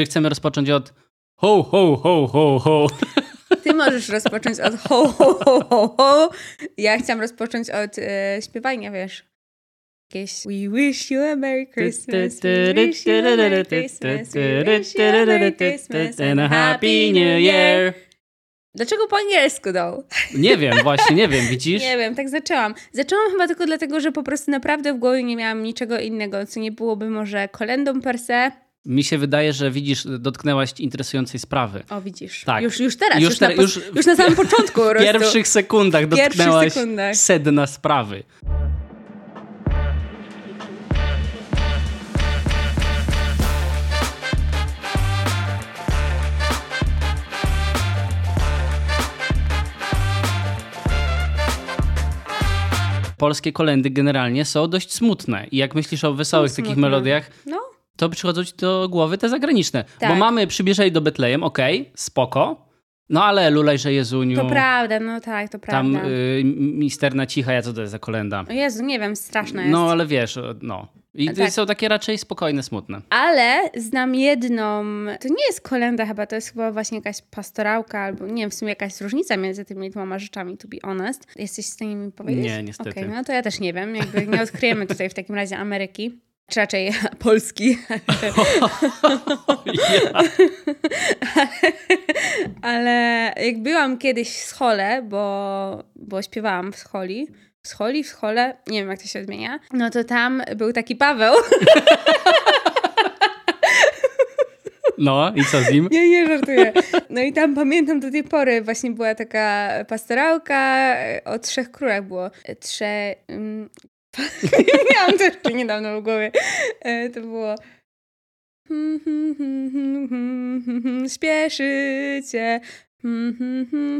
Czy chcemy rozpocząć od ho, ho, ho, ho, ho? Ty możesz rozpocząć od ho, ho, ho, ho, ho. Ja chciałam rozpocząć od e, śpiewania, wiesz. Jakieś We wish you a Merry Christmas, we wish you a Merry Christmas, we wish you a Merry Christmas and a Happy New Year. Dlaczego po angielsku, though? Nie wiem, właśnie, nie wiem, widzisz? Nie wiem, tak zaczęłam. Zaczęłam chyba tylko dlatego, że po prostu naprawdę w głowie nie miałam niczego innego, co nie byłoby może kolendą per se. Mi się wydaje, że widzisz, dotknęłaś interesującej sprawy. O, widzisz. Tak. Już, już teraz, Już już, na, już, już- na samym początku. po W pierwszych sekundach dotknęłaś sekundach. sedna sprawy. Polskie kolendy generalnie są dość smutne. I jak myślisz o wesołych takich melodiach, No, to przychodzą ci do głowy te zagraniczne. Tak. Bo mamy Przybierzeli do Betlejem, okej, spoko. No ale Lulejże Jezuniu, to prawda, no tak, to tam prawda. y, Misterna Cicha, ja co to jest za kolenda? O Jezu, nie wiem, straszne jest. No ale wiesz, no. I Tak. są takie raczej spokojne, smutne. Ale znam jedną, to nie jest kolenda chyba, to jest chyba właśnie jakaś pastorałka, albo nie wiem, w sumie jakaś różnica między tymi dwoma rzeczami, to be honest. Jesteś w stanie mi powiedzieć? Nie, niestety. Okej, no to ja też nie wiem, jakby nie odkryjemy tutaj w takim razie Ameryki. Czy raczej Polski. Ja. Ale jak byłam kiedyś w schole, bo, bo śpiewałam w scholi, w scholi, w schole, nie wiem jak to się odmienia, no to tam był taki Paweł. No i co z nim? Nie, nie żartuję. No i tam pamiętam do tej pory właśnie była taka pastorałka, o trzech królach było. Trze... Um, miałam to jeszcze niedawno w głowie. E, To było... Śpieszycie.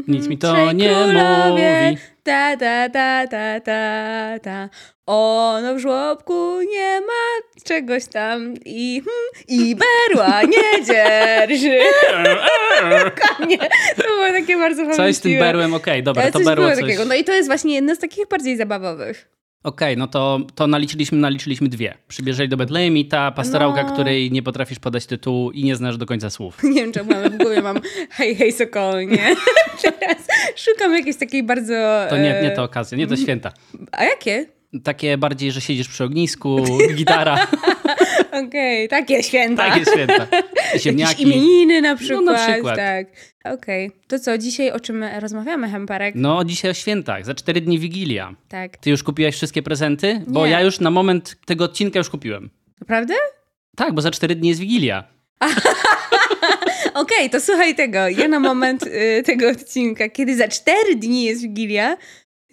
Nic mi to Trzej nie królowie. mówi. Ta, ta, ta, ta, ta, ta. Ono w żłobku nie ma czegoś tam i, hmm, i berła nie dzierży. Dokładnie. To było takie bardzo fajne. Coś z tym berłem, okej, dobra, Ale to coś berło było coś... takiego. No i to jest właśnie jedna z takich bardziej zabawowych. Okej, no to, to naliczyliśmy, naliczyliśmy dwie. Przybierzeli do Betlejem i ta pastorałka, No. której nie potrafisz podać tytułu i nie znasz do końca słów. Nie wiem czemu, ale w głowie mam hej, hej, Sokol, nie? Teraz szukam jakiejś takiej bardzo... To nie, e, nie to okazja, nie to święta. A jakie? Takie bardziej, że siedzisz przy ognisku, gitara, Okej, takie święta. takie święta. Jakieś Ziemniaki. imieniny na przykład. No, na przykład. Tak. Okej. To co, dzisiaj o czym rozmawiamy, Hemparek? No, dzisiaj o świętach, za cztery dni Wigilia. Tak. Ty już kupiłaś wszystkie prezenty? Bo Nie. ja już na moment tego odcinka już kupiłem. Naprawdę? Tak, bo za cztery dni jest Wigilia. Okej, to słuchaj tego. Ja na moment y, tego odcinka, kiedy za cztery dni jest Wigilia,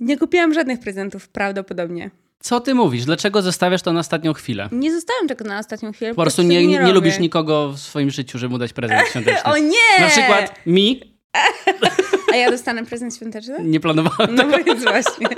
nie kupiłam żadnych prezentów, prawdopodobnie. Co ty mówisz? Dlaczego zostawiasz to na ostatnią chwilę? Nie zostałam tego na ostatnią chwilę. Po prostu tego nie, nie, robię. lubisz nikogo w swoim życiu, żeby mu dać prezent świąteczny. O nie! Na przykład mi A ja dostanę prezent świąteczny? nie planowałem No więc właśnie.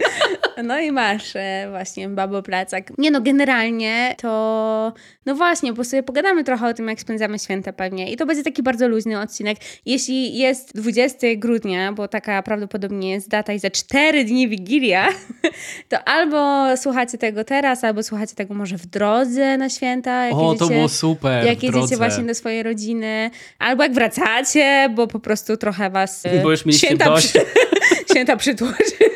No i masz e, właśnie babo placak. Nie no, generalnie to... No właśnie, bo sobie pogadamy trochę o tym, jak spędzamy święta pewnie. I to będzie taki bardzo luźny odcinek. Jeśli jest 20 grudnia, bo taka prawdopodobnie jest data i za 4 dni Wigilia, to albo słuchacie tego teraz, albo słuchacie tego może w drodze na święta. Jak O, to jedziecie- było super. jak jedziecie właśnie do swojej rodziny, albo jak wracacie, bo po prostu trochę was e, Bo już mieliście święta, dość. przy, święta przytłoczyły.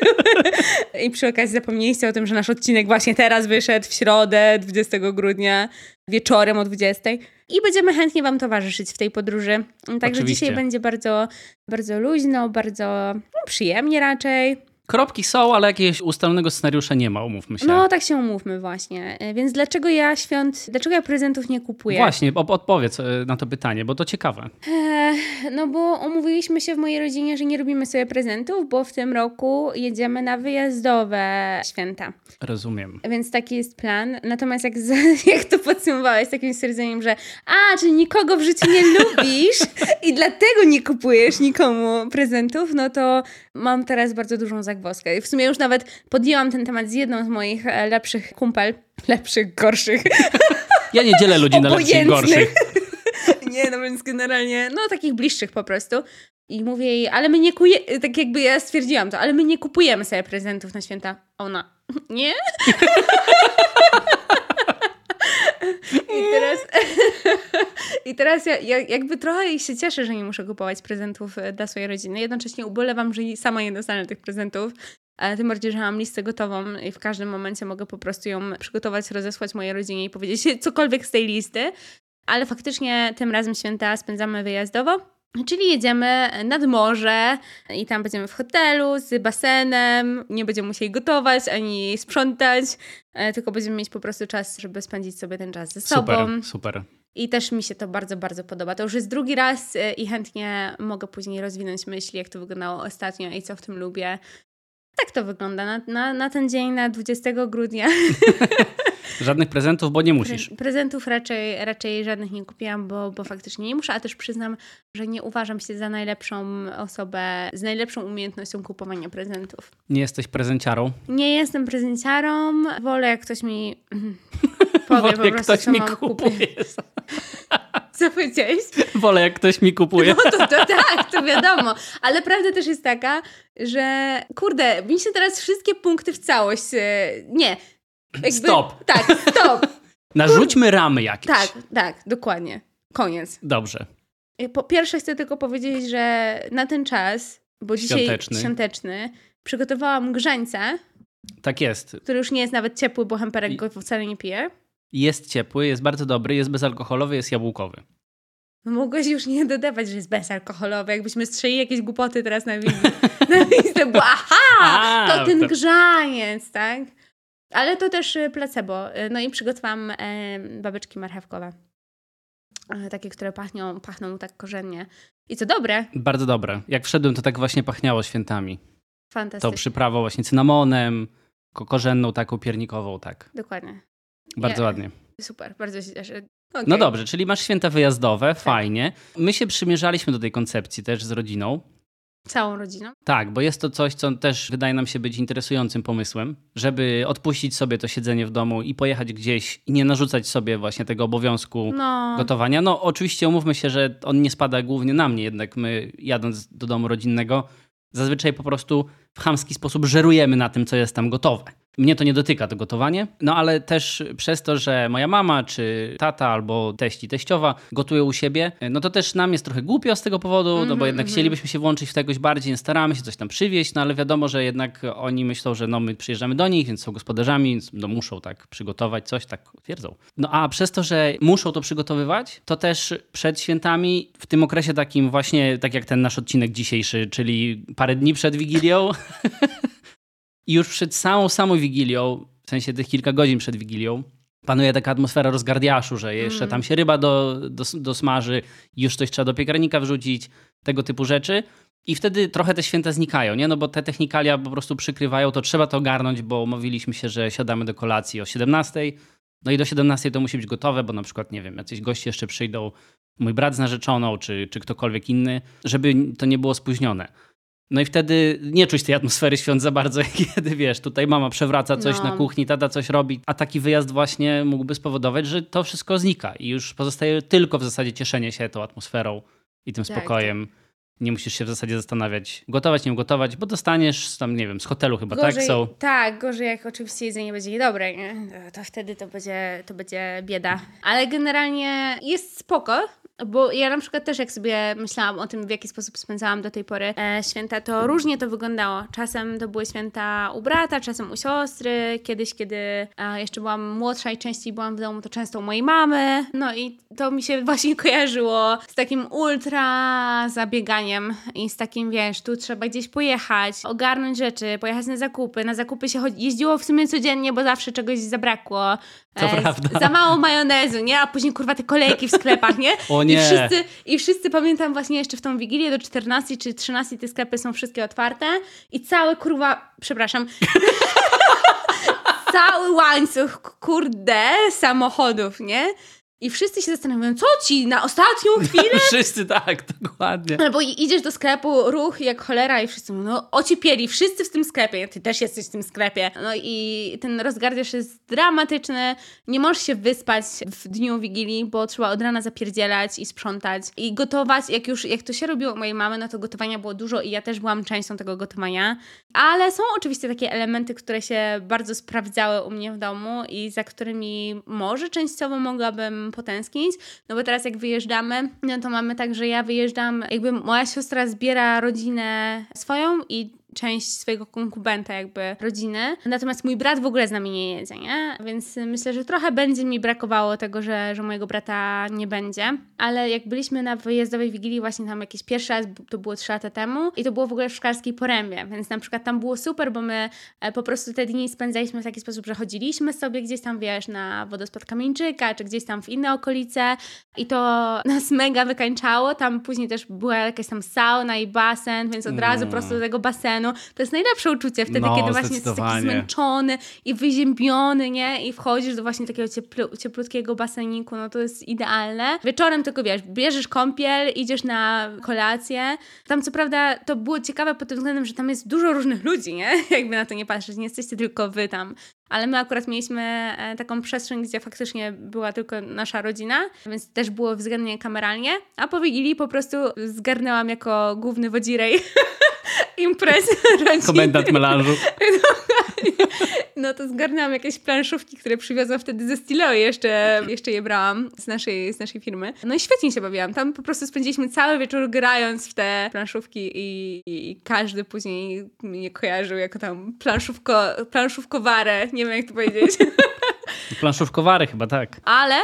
I przy okazji zapomnieliście o tym, że nasz odcinek właśnie teraz wyszedł w środę 20 grudnia wieczorem o 20. I będziemy chętnie wam towarzyszyć w tej podróży. Także Oczywiście. dzisiaj będzie bardzo, bardzo luźno, bardzo no, przyjemnie raczej. Kropki są, ale jakiegoś ustalonego scenariusza nie ma, umówmy się. No tak się umówmy właśnie. E, Więc dlaczego ja świąt, dlaczego ja prezentów nie kupuję? Właśnie, odpowiedz e, na to pytanie, bo to ciekawe. Eee, No bo umówiliśmy się w mojej rodzinie, że nie robimy sobie prezentów, bo w tym roku jedziemy na wyjazdowe święta. Rozumiem. Więc taki jest plan. Natomiast jak, z, jak to podsumowałeś takim stwierdzeniem, że a, czyli nikogo w życiu nie lubisz i dlatego nie kupujesz nikomu prezentów, no to mam teraz bardzo dużą zagwozdkę. I w sumie już nawet podjęłam ten temat z jedną z moich e, lepszych kumpel. Lepszych, gorszych. Ja nie dzielę ludzi na lepszych i gorszych. Nie, no więc generalnie, no takich bliższych po prostu. I mówię jej, ale my nie kupujemy, tak jakby ja stwierdziłam to, ale my nie kupujemy sobie prezentów na święta. Ona, nie? I teraz, i teraz ja, ja jakby trochę się cieszę, że nie muszę kupować prezentów e, dla swojej rodziny. Jednocześnie ubolewam, że sama nie dostanę tych prezentów. Tym bardziej, że mam listę gotową i w każdym momencie mogę po prostu ją przygotować, rozesłać mojej rodzinie i powiedzieć cokolwiek z tej listy. Ale faktycznie tym razem święta spędzamy wyjazdowo. Czyli jedziemy nad morze i tam będziemy w hotelu z basenem, nie będziemy musieli gotować ani sprzątać, e, tylko będziemy mieć po prostu czas, żeby spędzić sobie ten czas ze sobą. Super, super. I też mi się to bardzo, bardzo podoba. To już jest drugi raz e, i chętnie mogę później rozwinąć myśli, jak to wyglądało ostatnio i co w tym lubię. Tak to wygląda na, na, na ten dzień, na 20 grudnia. Żadnych prezentów, bo nie musisz. Pre prezentów raczej, raczej żadnych nie kupiłam, bo, bo faktycznie nie muszę, a też przyznam, że nie uważam się za najlepszą osobę z najlepszą umiejętnością kupowania prezentów. Nie jesteś prezenciarą? Nie jestem prezenciarą. Wolę, jak ktoś mi powie Wolę, po prostu, ktoś co mi kupuje. Co powiedziałeś? Wolę, jak ktoś mi kupuje. No to, to tak, to wiadomo. Ale prawda też jest taka, że kurde, mi się teraz wszystkie punkty w całość. e, Nie. Jakby, Stop. Tak, stop. Narzućmy ramy jakieś. Tak, tak, dokładnie. Koniec. Dobrze. E, Po pierwsze chcę tylko powiedzieć, że na ten czas, bo dzisiaj Świąteczny. świąteczny przygotowałam grzańca, Tak jest. który już nie jest nawet ciepły, bo Hemperek I- go wcale nie pije. Jest ciepły, jest bardzo dobry, jest bezalkoholowy, jest jabłkowy. Mogłeś już nie dodawać, że jest bezalkoholowy. Jakbyśmy strzeli jakieś głupoty teraz na wizji. na bo aha, A, to ten to- grzaniec, tak? Ale to też y, placebo. Y, No i przygotowałam e, babeczki marchewkowe. Takie, które pachną, pachną tak korzennie. I co dobre, Bardzo dobre. Jak wszedłem, to tak właśnie pachniało świętami. To fantastycznie. przyprawą właśnie cynamonem, ko- korzenną taką piernikową, tak. Dokładnie. Bardzo Nie. ładnie. Super, bardzo się cieszę. Okej. No dobrze, czyli masz święta wyjazdowe, fajnie. My się przymierzaliśmy do tej koncepcji też z rodziną. Całą rodziną. Tak, bo jest to coś, co też wydaje nam się być interesującym pomysłem, żeby odpuścić sobie to siedzenie w domu i pojechać gdzieś i nie narzucać sobie właśnie tego obowiązku No, gotowania. No oczywiście umówmy się, że on nie spada głównie na mnie, jednak my jadąc do domu rodzinnego zazwyczaj po prostu w chamski sposób żerujemy na tym, co jest tam gotowe. Mnie to nie dotyka, to gotowanie, no ale też przez to, że moja mama, czy tata, albo teść i teściowa gotują u siebie, no to też nam jest trochę głupio z tego powodu, no bo Mhm, jednak mhm. chcielibyśmy się włączyć w to jakoś bardziej, nie staramy się coś tam przywieźć, no ale wiadomo, że jednak oni myślą, że no my przyjeżdżamy do nich, więc są gospodarzami, więc no muszą tak przygotować coś, tak twierdzą. No a przez to, że muszą to przygotowywać, to też przed świętami, w tym okresie takim właśnie, tak jak ten nasz odcinek dzisiejszy, czyli parę dni przed Wigilią, i już przed samą, samą Wigilią, w sensie tych kilka godzin przed Wigilią, panuje taka atmosfera rozgardiaszu, że jeszcze Mm. tam się ryba do, do, dosmaży, już coś trzeba do piekarnika wrzucić, tego typu rzeczy. I wtedy trochę te święta znikają, nie? No bo te technikalia po prostu przykrywają, to trzeba to ogarnąć, bo umówiliśmy się, że siadamy do kolacji o 17. No i do 17 to musi być gotowe, bo na przykład, nie wiem, jacyś goście jeszcze przyjdą, mój brat z narzeczoną, czy, czy ktokolwiek inny, żeby to nie było spóźnione. No i wtedy nie czuć tej atmosfery świąt za bardzo, kiedy wiesz, tutaj mama przewraca coś No. na kuchni, tata coś robi, a taki wyjazd właśnie mógłby spowodować, że to wszystko znika i już pozostaje tylko w zasadzie cieszenie się tą atmosferą i tym Tak, spokojem. Nie musisz się w zasadzie zastanawiać, gotować, nie gotować, bo dostaniesz tam, nie wiem, z hotelu chyba, tak? Są. tak, gorzej jak oczywiście jedzenie będzie niedobre, nie? To, to wtedy to będzie, to będzie bieda. Ale generalnie jest spoko, bo ja na przykład też jak sobie myślałam o tym, w jaki sposób spędzałam do tej pory e, święta, to różnie to wyglądało. Czasem to były święta u brata, czasem u siostry. Kiedyś, kiedy e, jeszcze byłam młodsza i częściej byłam w domu, to często u mojej mamy. No i to mi się właśnie kojarzyło z takim ultra zabieganiem i z takim, wiesz, tu trzeba gdzieś pojechać, ogarnąć rzeczy, pojechać na zakupy. Na zakupy się jeździło w sumie codziennie, bo zawsze czegoś zabrakło. To z- prawda. Za mało majonezu, nie? A później kurwa te kolejki w sklepach, nie? O I nie. wszyscy, I wszyscy pamiętam właśnie jeszcze w tą Wigilię do 14 czy 13 te sklepy są wszystkie otwarte i całe kurwa, przepraszam, cały łańcuch, kurde, samochodów, nie? I wszyscy się zastanawiają, co ci, na ostatnią chwilę? Wszyscy tak, dokładnie. Albo i- idziesz do sklepu, ruch jak cholera i wszyscy mówią, no ociepieli, wszyscy w tym sklepie, ty też jesteś w tym sklepie. No i ten rozgardiasz jest dramatyczny, nie możesz się wyspać w dniu Wigilii, bo trzeba od rana zapierdzielać i sprzątać i gotować. Jak już, jak to się robiło u mojej mamy, no to gotowania było dużo i ja też byłam częścią tego gotowania. Ale są oczywiście takie elementy, które się bardzo sprawdzały u mnie w domu i za którymi może częściowo mogłabym potęsknić, no bo teraz jak wyjeżdżamy, no to mamy tak, że ja wyjeżdżam, jakby moja siostra zbiera rodzinę swoją i część swojego konkubenta, jakby rodziny. Natomiast mój brat w ogóle z nami nie jedzie, nie? Więc myślę, że trochę będzie mi brakowało tego, że, że mojego brata nie będzie. Ale jak byliśmy na wyjazdowej wigilii, właśnie tam jakiś pierwszy raz, to było trzy lata temu, i to było w ogóle w Szklarskiej Porębie, więc na przykład tam było super, bo my e, po prostu te dni spędzaliśmy w taki sposób, że chodziliśmy sobie gdzieś tam, wiesz, na wodospad Kamieńczyka, czy gdzieś tam w inne okolice i to nas mega wykańczało. Tam później też była jakaś tam sauna i basen, więc od razu mm. prosto do tego basenu to jest najlepsze uczucie wtedy, no, kiedy właśnie jesteś taki zmęczony i wyziębiony, nie? I wchodzisz do właśnie takiego cieplu, cieplutkiego baseniku, no to jest idealne. Wieczorem tylko, wiesz, bierzesz kąpiel, idziesz na kolację. Tam co prawda to było ciekawe pod tym względem, że tam jest dużo różnych ludzi, nie? Jakby na to nie patrzeć, nie jesteście tylko wy tam. Ale my akurat mieliśmy e, taką przestrzeń, gdzie faktycznie była tylko nasza rodzina, więc też było względnie kameralnie. A po Wigilii po prostu zgarnęłam jako główny wodzirej imprez rodziny. Komendant melanżu. No to zgarnęłam jakieś planszówki, które przywiozłam wtedy ze Stileo jeszcze, jeszcze je brałam z naszej, z naszej firmy. No i świetnie się bawiłam. Tam po prostu spędziliśmy cały wieczór grając w te planszówki i, i każdy później mnie kojarzył jako tam planszówko, planszówkowarę. Nie wiem jak to powiedzieć. Planszówkowary chyba, tak. Ale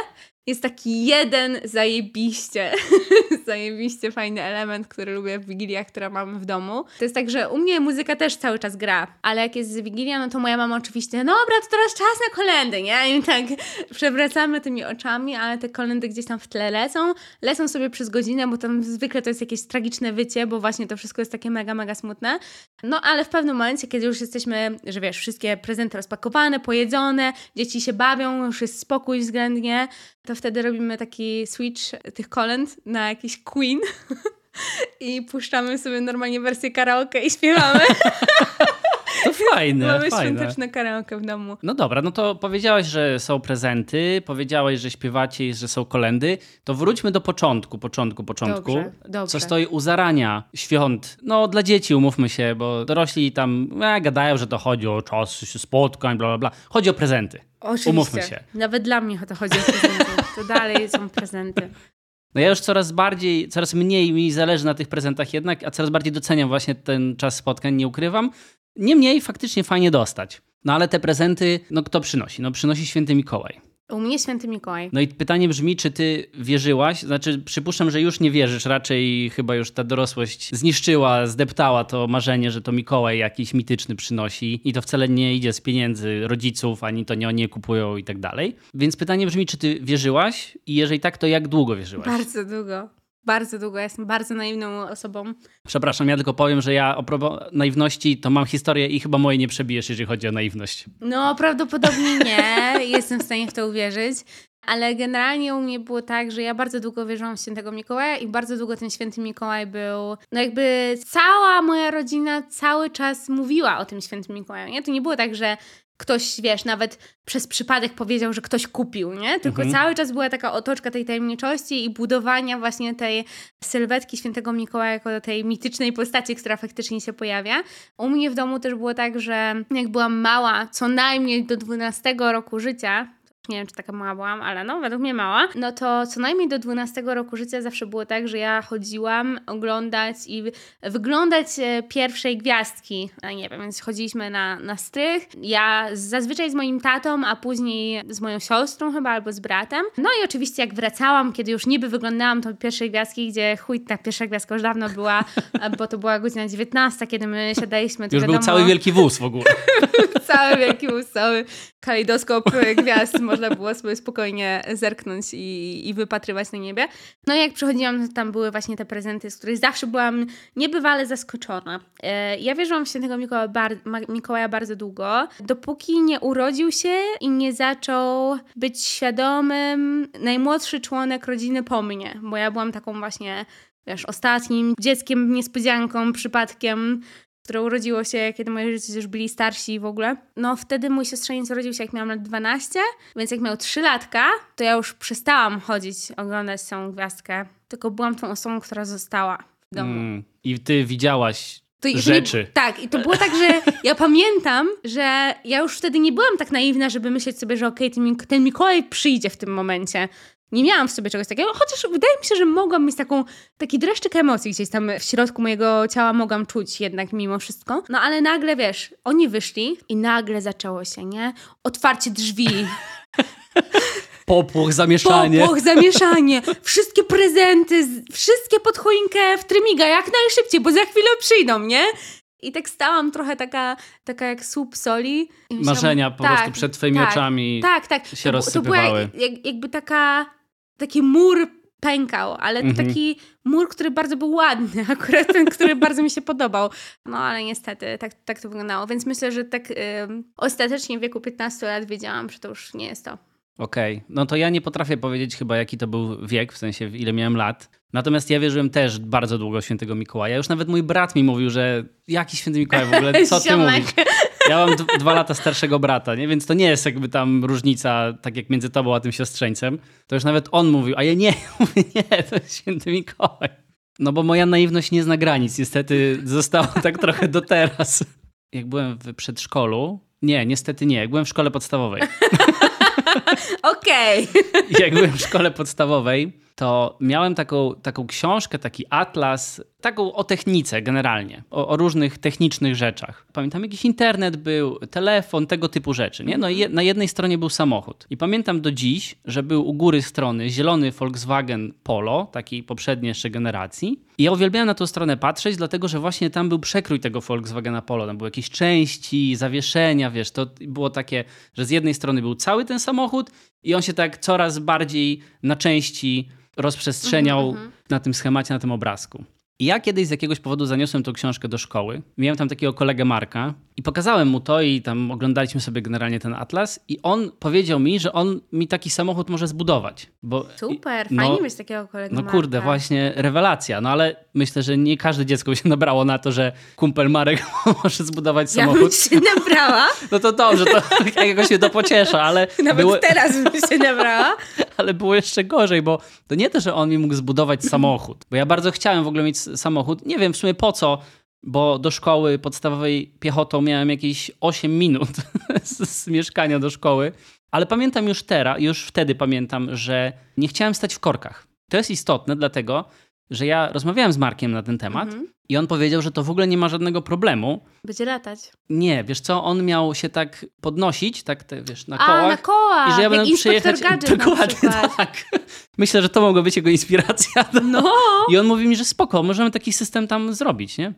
jest taki jeden zajebiście, zajebiście fajny element, który lubię w Wigiliach, które mamy w domu. To jest tak, że u mnie muzyka też cały czas gra, ale jak jest Wigilia, no to moja mama oczywiście, no dobra, to teraz czas na kolendy, nie? I tak przewracamy tymi oczami, ale te kolendy gdzieś tam w tle lecą, lecą sobie przez godzinę, bo tam zwykle to jest jakieś tragiczne wycie, bo właśnie to wszystko jest takie mega, mega smutne. No ale w pewnym momencie, kiedy już jesteśmy, że wiesz, wszystkie prezenty rozpakowane, pojedzone, dzieci się bawią, już jest spokój względnie, to wtedy robimy taki switch tych kolęd na jakiś Queen i puszczamy sobie normalnie wersję karaoke i śpiewamy. To fajne, Mamy fajne. świąteczne karaoke w domu. No dobra, no to powiedziałaś, że są prezenty, powiedziałaś, że śpiewacie i że są kolendy. To wróćmy do początku, początku, początku. Dobrze, dobrze. Co stoi u zarania świąt. No dla dzieci umówmy się, bo dorośli tam e, gadają, że to chodzi o czas spotkań, bla, bla, bla. Chodzi o prezenty. Oczywiście. Umówmy się. Nawet dla mnie to chodzi o prezenty. To dalej są prezenty. No ja już coraz bardziej, coraz mniej mi zależy na tych prezentach jednak, a coraz bardziej doceniam właśnie ten czas spotkań, nie ukrywam. Niemniej faktycznie fajnie dostać. No ale te prezenty, no kto przynosi? No przynosi święty Mikołaj. U mnie święty Mikołaj. No i pytanie brzmi, czy ty wierzyłaś? Znaczy, przypuszczam, że już nie wierzysz, raczej chyba już ta dorosłość zniszczyła, zdeptała to marzenie, że to Mikołaj jakiś mityczny przynosi i to wcale nie idzie z pieniędzy rodziców, ani to nie oni je kupują i tak dalej. Więc pytanie brzmi, czy ty wierzyłaś i jeżeli tak, to jak długo wierzyłaś? Bardzo długo. Bardzo długo. Ja jestem bardzo naiwną osobą. Przepraszam, ja tylko powiem, że ja o naiwności to mam historię i chyba mojej nie przebijesz, jeżeli chodzi o naiwność. No, prawdopodobnie nie. jestem w stanie w to uwierzyć. Ale generalnie u mnie było tak, że ja bardzo długo wierzyłam w świętego Mikołaja i bardzo długo ten święty Mikołaj był, no jakby cała moja rodzina cały czas mówiła o tym świętym Mikołaju, nie? To nie było tak, że ktoś, wiesz, nawet przez przypadek powiedział, że ktoś kupił, nie? Tylko mhm. cały czas była taka otoczka tej tajemniczości i budowania właśnie tej sylwetki świętego Mikołaja jako tej mitycznej postaci, która faktycznie się pojawia. U mnie w domu też było tak, że jak byłam mała, co najmniej do 12 roku życia, nie wiem, czy taka mała byłam, ale no, według mnie mała, no to co najmniej do 12 roku życia zawsze było tak, że ja chodziłam oglądać i wyglądać e, pierwszej gwiazdki. Nie wiem, więc chodziliśmy na, na strych. Ja zazwyczaj z moim tatą, a później z moją siostrą chyba albo z bratem. No i oczywiście jak wracałam, kiedy już niby wyglądałam to pierwszej gwiazdki, gdzie chuj, ta pierwsza gwiazdka już dawno była, bo to była godzina 19, kiedy my siadaliśmy. To już wiadomo, był cały wielki wóz w ogóle. cały wielki wóz, cały kalejdoskop gwiazd można było sobie spokojnie zerknąć i, i wypatrywać na niebie. No i jak przychodziłam, tam były właśnie te prezenty, z których zawsze byłam niebywale zaskoczona. E, ja wierzyłam w świętego Mikołaja, bar Mikołaja bardzo długo, dopóki nie urodził się i nie zaczął być świadomym najmłodszy członek rodziny po mnie, bo ja byłam taką właśnie wiesz, ostatnim dzieckiem, niespodzianką, przypadkiem, które urodziło się, kiedy moi rodzice już byli starsi w ogóle. No wtedy mój siostrzeniec urodził się, jak miałam lat 12, więc jak miał 3 latka, to ja już przestałam chodzić, oglądać tą gwiazdkę, tylko byłam tą osobą, która została w domu. Mm, I ty widziałaś to, rzeczy. Nie, tak, i to było tak, że ja pamiętam, że ja już wtedy nie byłam tak naiwna, żeby myśleć sobie, że okej, okay, ten Mikołaj przyjdzie w tym momencie. Nie miałam w sobie czegoś takiego, chociaż wydaje mi się, że mogłam mieć taką, taki dreszczyk emocji gdzieś tam w środku mojego ciała mogłam czuć jednak mimo wszystko. No ale nagle, wiesz, oni wyszli i nagle zaczęło się, nie? Otwarcie drzwi. Popłoch, zamieszanie. Popłoch, zamieszanie, wszystkie prezenty, wszystkie pod choinkę w trymiga, jak najszybciej, bo za chwilę przyjdą, nie? I tak stałam trochę taka, taka jak słup soli. Marzenia po tak, prostu przed twoimi tak, oczami tak, tak. się to, rozsypywały. To była jak, jakby taka, taki mur pękał, ale mhm. taki mur, który bardzo był ładny, akurat ten, który bardzo mi się podobał. No ale niestety tak, tak to wyglądało, więc myślę, że tak ostatecznie w wieku 15 lat wiedziałam, że to już nie jest to. Okej, okay. no to ja nie potrafię powiedzieć chyba jaki to był wiek, w sensie ile miałem lat. Natomiast ja wierzyłem też bardzo długo świętego Mikołaja. Już nawet mój brat mi mówił, że jaki święty Mikołaj w ogóle, co ty mówisz? Ja mam dwa lata starszego brata, nie? więc to nie jest jakby tam różnica, tak jak między tobą a tym siostrzeńcem. To już nawet on mówił, a ja nie, mówię, nie, to jest święty Mikołaj. No bo moja naiwność nie zna granic, niestety została tak trochę do teraz. Jak byłem w przedszkolu, nie, niestety nie, jak byłem w szkole podstawowej. Okej. Okay. Jak byłem w szkole podstawowej, to miałem taką, taką książkę, taki atlas, taką o technice generalnie, o, o, różnych technicznych rzeczach. Pamiętam, jakiś internet był, telefon, tego typu rzeczy. Nie? No i je, na jednej stronie był samochód. I pamiętam do dziś, że był u góry strony zielony Volkswagen Polo, takiej poprzedniej jeszcze generacji. I ja uwielbiałem na tą stronę patrzeć, dlatego że właśnie tam był przekrój tego Volkswagena Polo. Tam były jakieś części, zawieszenia, wiesz, to było takie, że z jednej strony był cały ten samochód i on się tak coraz bardziej na części rozprzestrzeniał mm -hmm. na tym schemacie, na tym obrazku. I ja kiedyś z jakiegoś powodu zaniosłem tą książkę do szkoły. Miałem tam takiego kolegę Marka i pokazałem mu to i tam oglądaliśmy sobie generalnie ten atlas i on powiedział mi, że on mi taki samochód może zbudować. Bo, Super, no, fajnie mieć takiego kolegę No kurde, Marka. właśnie rewelacja. No ale myślę, że nie każde dziecko się nabrało na to, że kumpel Marek może zbudować samochód. Ja bym się nabrała. No to dobrze, to jakoś się to pociesza, ale... Nawet było... teraz bym się nabrała. ale było jeszcze gorzej, bo to nie to, że on mi mógł zbudować samochód, bo ja bardzo chciałem w ogóle mieć samochód. Nie wiem w sumie po co, bo do szkoły podstawowej piechotą miałem jakieś 8 minut z, mieszkania do szkoły. Ale pamiętam już teraz, już wtedy pamiętam, że nie chciałem stać w korkach. To jest istotne, dlatego że ja rozmawiałem z Markiem na ten temat mhm. i on powiedział, że to w ogóle nie ma żadnego problemu. Będzie latać. Nie, wiesz co, on miał się tak podnosić, tak te, wiesz, na kołach. A, na kołach, I że ja będę przyjechać. Dokładnie tak. Myślę, że to mogła być jego inspiracja. No. I on mówi mi, że spoko, możemy taki system tam zrobić, nie?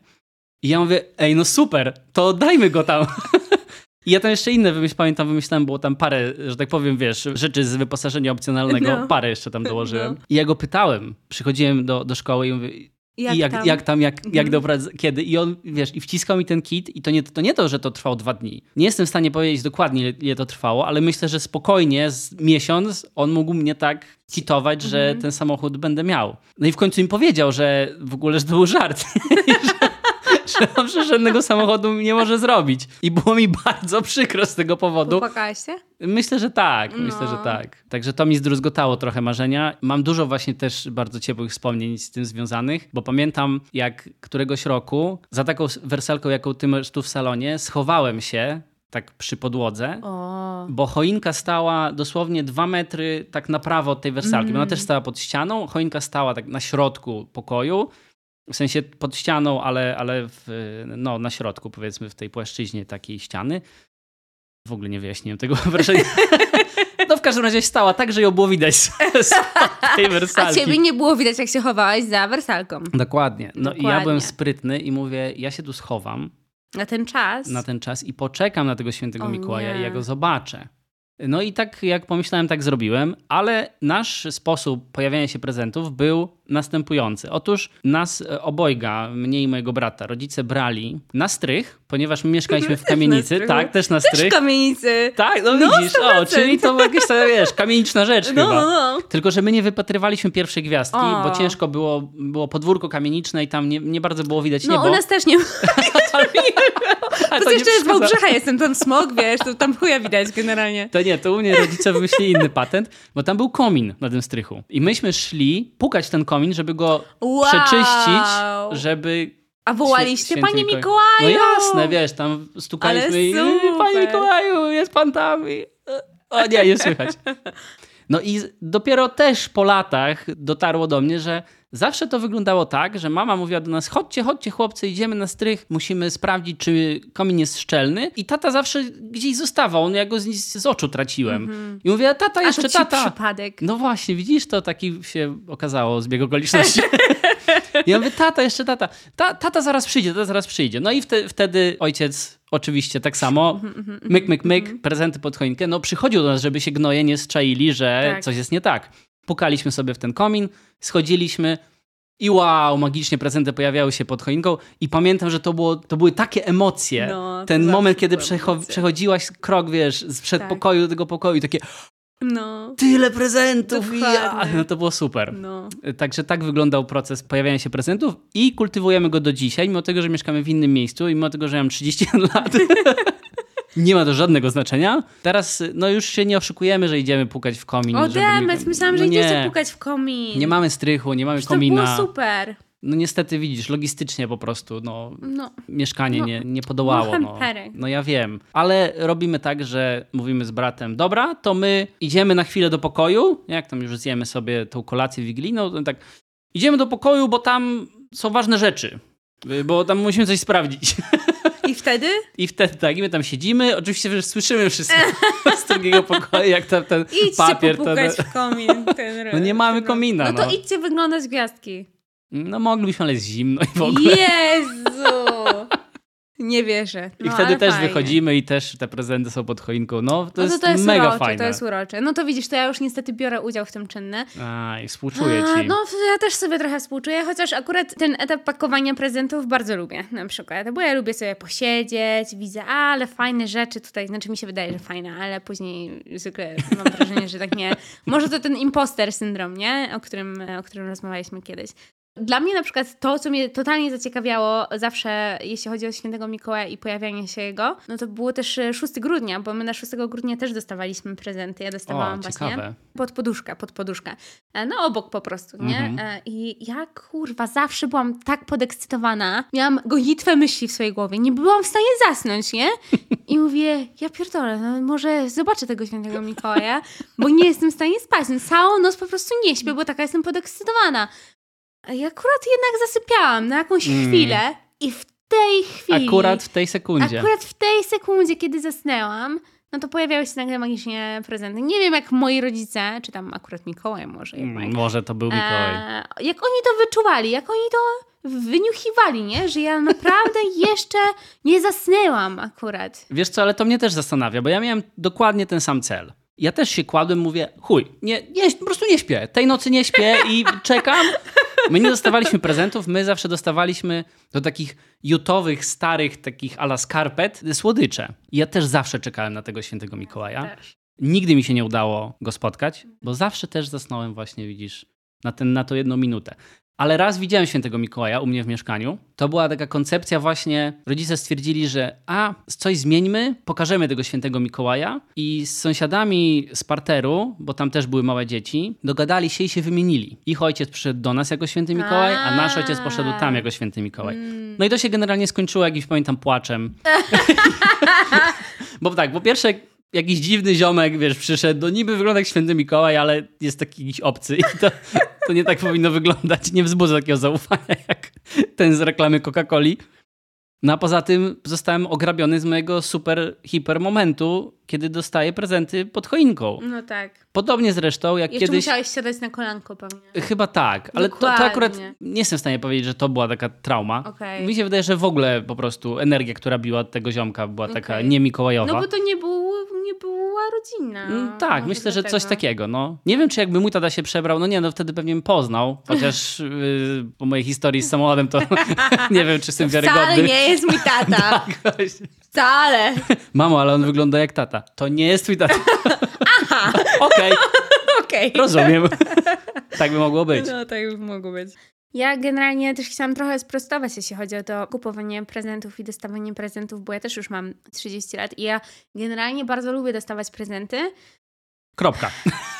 I ja mówię, ej, no super, to dajmy go tam. I ja tam jeszcze inne wymyśl, pamiętam, wymyślałem, było tam parę, że tak powiem, wiesz, rzeczy z wyposażenia opcjonalnego, no. parę jeszcze tam dołożyłem. No. I ja go pytałem, przychodziłem do, do szkoły i mówię, jak, I jak, tam? jak tam, jak, mhm. jak dobra, kiedy. I on, wiesz, i wciskał mi ten kit i to nie, to nie to, że to trwało dwa dni. Nie jestem w stanie powiedzieć dokładnie, ile to trwało, ale myślę, że spokojnie z miesiąc on mógł mnie tak kitować, że mhm. ten samochód będę miał. No i w końcu mi powiedział, że w ogóle, że to był żart. że on żadnego samochodu nie może zrobić. I było mi bardzo przykro z tego powodu. Popłakałeś się? Myślę, że tak. No. Myślę, że tak. Także to mi zdruzgotało trochę marzenia. Mam dużo właśnie też bardzo ciepłych wspomnień z tym związanych, bo pamiętam jak któregoś roku za taką wersalką, jaką ty masz tu w salonie, schowałem się tak przy podłodze, o. bo choinka stała dosłownie dwa metry tak na prawo od tej wersalki. Mm. Ona też stała pod ścianą, choinka stała tak na środku pokoju w sensie pod ścianą, ale, ale w, no, na środku, powiedzmy, w tej płaszczyźnie takiej ściany. W ogóle nie wyjaśniłem tego wrażenia. No w każdym razie stała tak, że ją było widać z, tej wersalki. A ciebie nie było widać, jak się chowałaś za wersalką. Dokładnie. No Dokładnie. i ja byłem sprytny i mówię, ja się tu schowam. Na ten czas? Na ten czas i poczekam na tego świętego o Mikołaja nie. i ja go zobaczę. No i tak jak pomyślałem, tak zrobiłem, ale nasz sposób pojawiania się prezentów był następujący. Otóż nas e, obojga, mnie i mojego brata, rodzice brali na strych, ponieważ my mieszkaliśmy w kamienicy. Też tak, też na strych. Też kamienicy. Tak, no, no widzisz, 100%. o, czyli to jakieś tam, wiesz, kamieniczna rzecz no, chyba. No, no. Tylko, że my nie wypatrywaliśmy pierwszej gwiazdki, o. bo ciężko było, było podwórko kamieniczne i tam nie, nie bardzo było widać no, niebo. No, u nas też nie To, to jeszcze jest Wałbrzycha, jestem tam smog, wiesz, to tam chuja widać generalnie. To nie, to u mnie rodzice wymyślili inny patent, bo tam był komin na tym strychu. I myśmy szli pukać ten komin, żeby go wow. przeczyścić, żeby a wołaliście, panie Mikołaju! No jasne, wiesz, tam stukaliśmy i panie Mikołaju, jest pan tam. I... O nie, nie słychać. No i dopiero też po latach dotarło do mnie, że zawsze to wyglądało tak, że mama mówiła do nas: chodźcie, chodźcie, chłopcy, idziemy na strych, musimy sprawdzić, czy komin jest szczelny. I tata zawsze gdzieś zostawał, on ja go z, z oczu traciłem. I mówię: tata, jeszcze A to tata. przypadek. No właśnie, widzisz, to taki się okazało zbieg okoliczności. ja mówię, tata, jeszcze tata. Ta, tata zaraz przyjdzie, tata zaraz przyjdzie. No i wte, wtedy ojciec oczywiście tak samo, myk, myk, myk, prezenty pod choinkę. No przychodził do nas, żeby się gnoje nie zczaili, że Tak. coś jest nie tak. Pukaliśmy sobie w ten komin, schodziliśmy i wow, magicznie prezenty pojawiały się pod choinką i pamiętam, że to, było, to były takie emocje. No, ten moment, kiedy przecho- przechodziłaś krok, wiesz, z przedpokoju do tego pokoju i takie No, tyle prezentów ja. No to było super. no. Także tak wyglądał proces pojawiania się prezentów i kultywujemy go do dzisiaj, mimo tego, że mieszkamy w innym miejscu i mimo tego, że mam 31 lat. Nie ma to żadnego znaczenia. Teraz no już się nie oszukujemy, że idziemy pukać w komin. O demet, myślałam, że no idziecie nie. pukać w komin. Nie mamy strychu, nie mamy Przecież to komina. było super. No niestety widzisz, logistycznie po prostu, no No. mieszkanie No, nie, nie podołało. no No. no ja wiem, ale robimy tak, że mówimy z bratem, dobra, to my idziemy na chwilę do pokoju, jak tam już zjemy sobie tą kolację wigilijną, to tak idziemy do pokoju, bo tam są ważne rzeczy, bo tam musimy coś sprawdzić. I wtedy? I wtedy tak, i my tam siedzimy, oczywiście że słyszymy wszystko z drugiego pokoju, jak tam ten Idźcie papier. to- popukać w komin. Ten, No nie mamy ten- komina, No to no. idźcie wyglądać gwiazdki. No moglibyśmy, ale jest zimno i w ogóle. Jezu! Nie wierzę. I No, wtedy ale też fajnie. wychodzimy i też te prezenty są pod choinką. No to, No jest, to, to jest mega urocze, fajne. to jest urocze. No to widzisz, to ja już niestety biorę udział w tym czynne. Aj, współczuję A, ci. No, ja też sobie trochę współczuję, chociaż akurat ten etap pakowania prezentów bardzo lubię na przykład, bo ja lubię sobie posiedzieć, widzę, a, ale fajne rzeczy tutaj, znaczy mi się wydaje, że fajne, ale później zwykle mam wrażenie, że tak nie. Może to ten imposter syndrom, nie? O którym, o którym rozmawialiśmy kiedyś. Dla mnie na przykład to, co mnie totalnie zaciekawiało zawsze, jeśli chodzi o świętego Mikołaja i pojawianie się jego, no to było też e, 6 grudnia, bo my na 6 grudnia też dostawaliśmy prezenty. Ja dostawałam o, właśnie pod poduszkę, pod poduszkę. E, No obok po prostu, nie? Mhm. E, I ja kurwa zawsze byłam tak podekscytowana. Miałam gonitwę myśli w swojej głowie. Nie byłam w stanie zasnąć, nie? I mówię, ja pierdolę, no może zobaczę tego świętego Mikołaja, bo nie jestem w stanie spać. No, całą noc po prostu nie śpię, bo taka jestem podekscytowana. Ja akurat jednak zasypiałam na jakąś Mm. chwilę i w tej chwili... Akurat w tej sekundzie. Akurat w tej sekundzie, kiedy zasnęłam, no to pojawiały się nagle magicznie prezenty. Nie wiem, jak moi rodzice, czy tam akurat Mikołaj może Mm, jednak. Może to był Mikołaj. E, jak oni to wyczuwali, jak oni to wyniuchiwali, nie? Że ja naprawdę jeszcze nie zasnęłam akurat. Wiesz co, ale to mnie też zastanawia, bo ja miałem dokładnie ten sam cel. Ja też się kładłem, mówię, chuj, nie, nie, po prostu nie śpię. Tej nocy nie śpię i czekam. My nie dostawaliśmy prezentów, my zawsze dostawaliśmy do takich jutowych, starych, takich ala skarpet, słodycze. I ja też zawsze czekałem na tego świętego Mikołaja. Nigdy mi się nie udało go spotkać, bo zawsze też zasnąłem właśnie, widzisz, na, ten, na to jedną minutę. Ale raz widziałem świętego Mikołaja u mnie w mieszkaniu. To była taka koncepcja właśnie, rodzice stwierdzili, że a, coś zmieńmy, pokażemy tego świętego Mikołaja i z sąsiadami z parteru, bo tam też były małe dzieci, dogadali się i się wymienili. Ich ojciec przyszedł do nas jako święty Mikołaj, a nasz ojciec poszedł tam jako święty Mikołaj. No i to się generalnie skończyło jakimś, pamiętam, płaczem. Bo tak, po pierwsze, jakiś dziwny ziomek, wiesz, przyszedł, no niby wygląda jak święty Mikołaj, ale jest taki jakiś obcy i to, to nie tak powinno wyglądać. Nie wzbudza takiego zaufania jak ten z reklamy Coca-Coli. No a poza tym zostałem ograbiony z mojego super, hiper momentu, kiedy dostaję prezenty pod choinką. No tak. Podobnie zresztą jak Jeszcze kiedyś... musiałeś siadać na kolanko pewnie. Chyba tak, ale to, to akurat nie jestem w stanie powiedzieć, że to była taka trauma. Okej. Mi się wydaje, że w ogóle po prostu energia, która biła tego ziomka była taka nie Mikołajowa. No bo to nie, był, nie była rodzina. Mm, Tak, myślę, że coś dlatego. takiego. No. Nie wiem, czy jakby mój tata się przebrał, no nie, no wtedy pewnie bym poznał, chociaż yy, po mojej historii z samochodem to nie wiem, czy jestem Wcale wiarygodny. nie jest mój tata. Tak, właśnie. Wcale. Mamo, ale on wygląda jak tata. To nie jest twój tata. Okej, Okej. rozumiem. tak by mogło być. No, tak by mogło być. Ja generalnie też chciałam trochę sprostować, jeśli chodzi o to kupowanie prezentów i dostawanie prezentów, bo ja też już mam 30 lat i ja generalnie bardzo lubię dostawać prezenty, Kropka.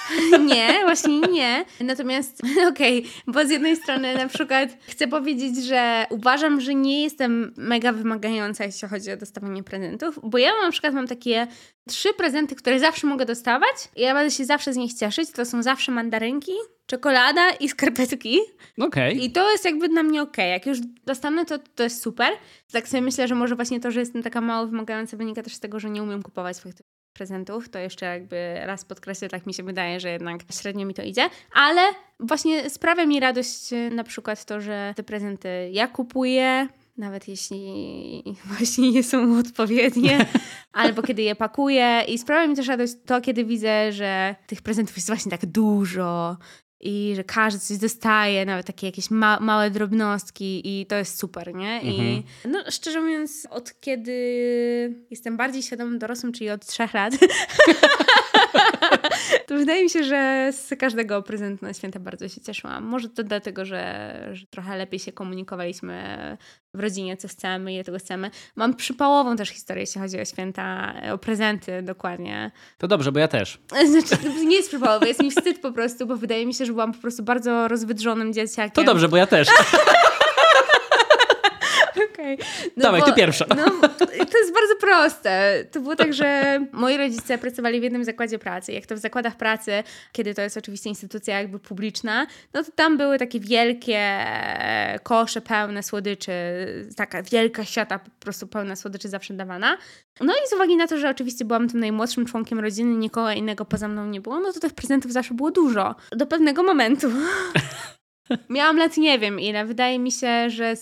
Nie, właśnie nie. Natomiast, okej, okay, bo z jednej strony na przykład chcę powiedzieć, że uważam, że nie jestem mega wymagająca, jeśli chodzi o dostawanie prezentów, bo ja na przykład mam takie trzy prezenty, które zawsze mogę dostawać i ja będę się zawsze z nich cieszyć. To są zawsze mandarynki, czekolada i skarpetki. Okej. Okay. I to jest jakby dla mnie okej. Okay. Jak już dostanę, to to jest super. Tak sobie myślę, że może właśnie to, że jestem taka mało wymagająca wynika też z tego, że nie umiem kupować swoich prezentów, to jeszcze jakby raz podkreślę, tak mi się wydaje, że jednak średnio mi to idzie, ale właśnie sprawia mi radość e, na przykład to, że te prezenty ja kupuję, nawet jeśli właśnie nie są odpowiednie, albo kiedy je pakuję i sprawia mi też radość to, kiedy widzę, że tych prezentów jest właśnie tak dużo, i że każdy coś dostaje, nawet takie jakieś ma małe drobnostki i to jest super, nie? Mhm. I no, szczerze mówiąc, od kiedy jestem bardziej świadomym dorosłym, czyli od trzech lat, to wydaje mi się, że z każdego prezentu na święta bardzo się cieszyłam. Może to dlatego, że, że trochę lepiej się komunikowaliśmy w rodzinie, co chcemy, ile tego chcemy. Mam przypałową też historię, jeśli chodzi o święta, o prezenty dokładnie. To dobrze, bo ja też. Znaczy, nie jest przypałowe, jest mi wstyd po prostu, bo wydaje mi się, że byłam po prostu bardzo rozwydrzonym dzieciakiem. To dobrze, bo ja też. Okay. No Dawaj, bo, ty pierwsza. No, to jest bardzo proste. To było tak, że moi rodzice pracowali w jednym zakładzie pracy. Jak to w zakładach pracy, kiedy to jest oczywiście instytucja jakby publiczna, no to tam były takie wielkie kosze pełne słodyczy, taka wielka siata po prostu pełna słodyczy zawsze dawana. No i z uwagi na to, że oczywiście byłam tym najmłodszym członkiem rodziny, nikogo innego poza mną nie było, no to tych prezentów zawsze było dużo. Do pewnego momentu. Miałam lat nie wiem ile. Wydaje mi się, że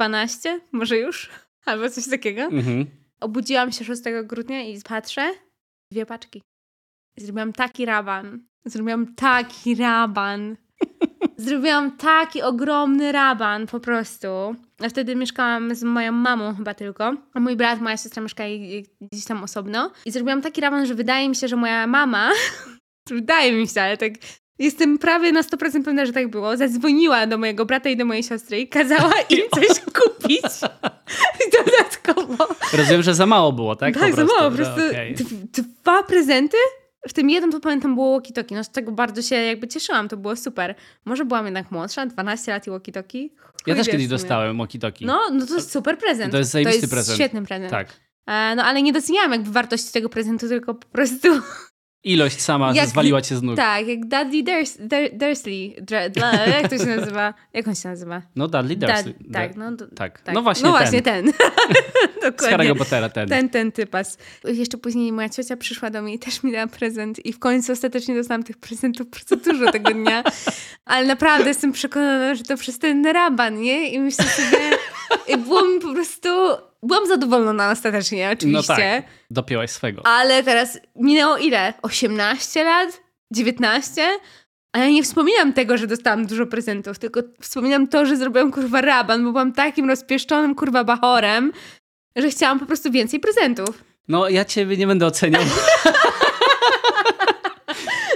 12, może już, albo coś takiego. Mhm. Obudziłam się 6 grudnia i patrzę, dwie paczki. Zrobiłam taki raban. Zrobiłam taki raban. Zrobiłam taki ogromny raban po prostu. A wtedy mieszkałam z moją mamą chyba tylko. A mój brat, moja siostra mieszkali gdzieś tam osobno. I zrobiłam taki raban, że wydaje mi się, że moja mama wydaje mi się, ale tak jestem prawie na 100% pewna, że tak było, zadzwoniła do mojego brata i do mojej siostry i kazała im coś kupić. Dodatkowo. Rozumiem, że za mało było, tak? Tak, za mało. Po prostu okay. dwa prezenty w tym jednym to pamiętam było walkie-talkie. No z tego bardzo się jakby cieszyłam, to było super. Może byłam jednak młodsza, 12 lat i walkie-talkie. Ja też kiedyś dostałem walkie-talkie. No, no to jest super prezent. To jest zajebisty to jest prezent. świetny prezent. Tak. E, no ale nie doceniałam jakby wartości tego prezentu, tylko po prostu Ilość sama jak, zwaliła cię z nóg. Tak, jak Dudley Durs Dursley. jak to się nazywa? Jak on się nazywa? No Dudley Dursley. Da, tak, no, tak. tak. No właśnie no ten. właśnie ten. Dokładnie. Z Harry'ego Pottera ten. Ten, ten typas. Jeszcze później moja ciocia przyszła do mnie i też mi dała prezent i w końcu ostatecznie dostałam tych prezentów bardzo dużo tego dnia. Ale naprawdę jestem przekonana, że to przez ten raban, nie? I myślę sobie... I było mi po prostu byłam zadowolona ostatecznie, oczywiście. No tak, dopięłaś swego. Ale teraz minęło ile? 18 lat? 19? A ja nie wspominam tego, że dostałam dużo prezentów, tylko wspominam to, że zrobiłam kurwa raban, bo byłam takim rozpieszczonym kurwa bachorem, że chciałam po prostu więcej prezentów. No, ja ciebie nie będę oceniał.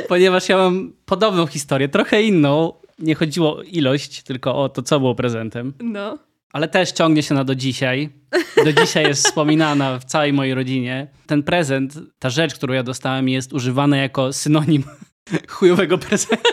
Ponieważ ja mam podobną historię, trochę inną. Nie chodziło o ilość, tylko o to, co było prezentem. No ale też ciągnie się na do dzisiaj. Do dzisiaj jest wspominana w całej mojej rodzinie. Ten prezent, ta rzecz, którą ja dostałem, jest używana jako synonim chujowego prezentu.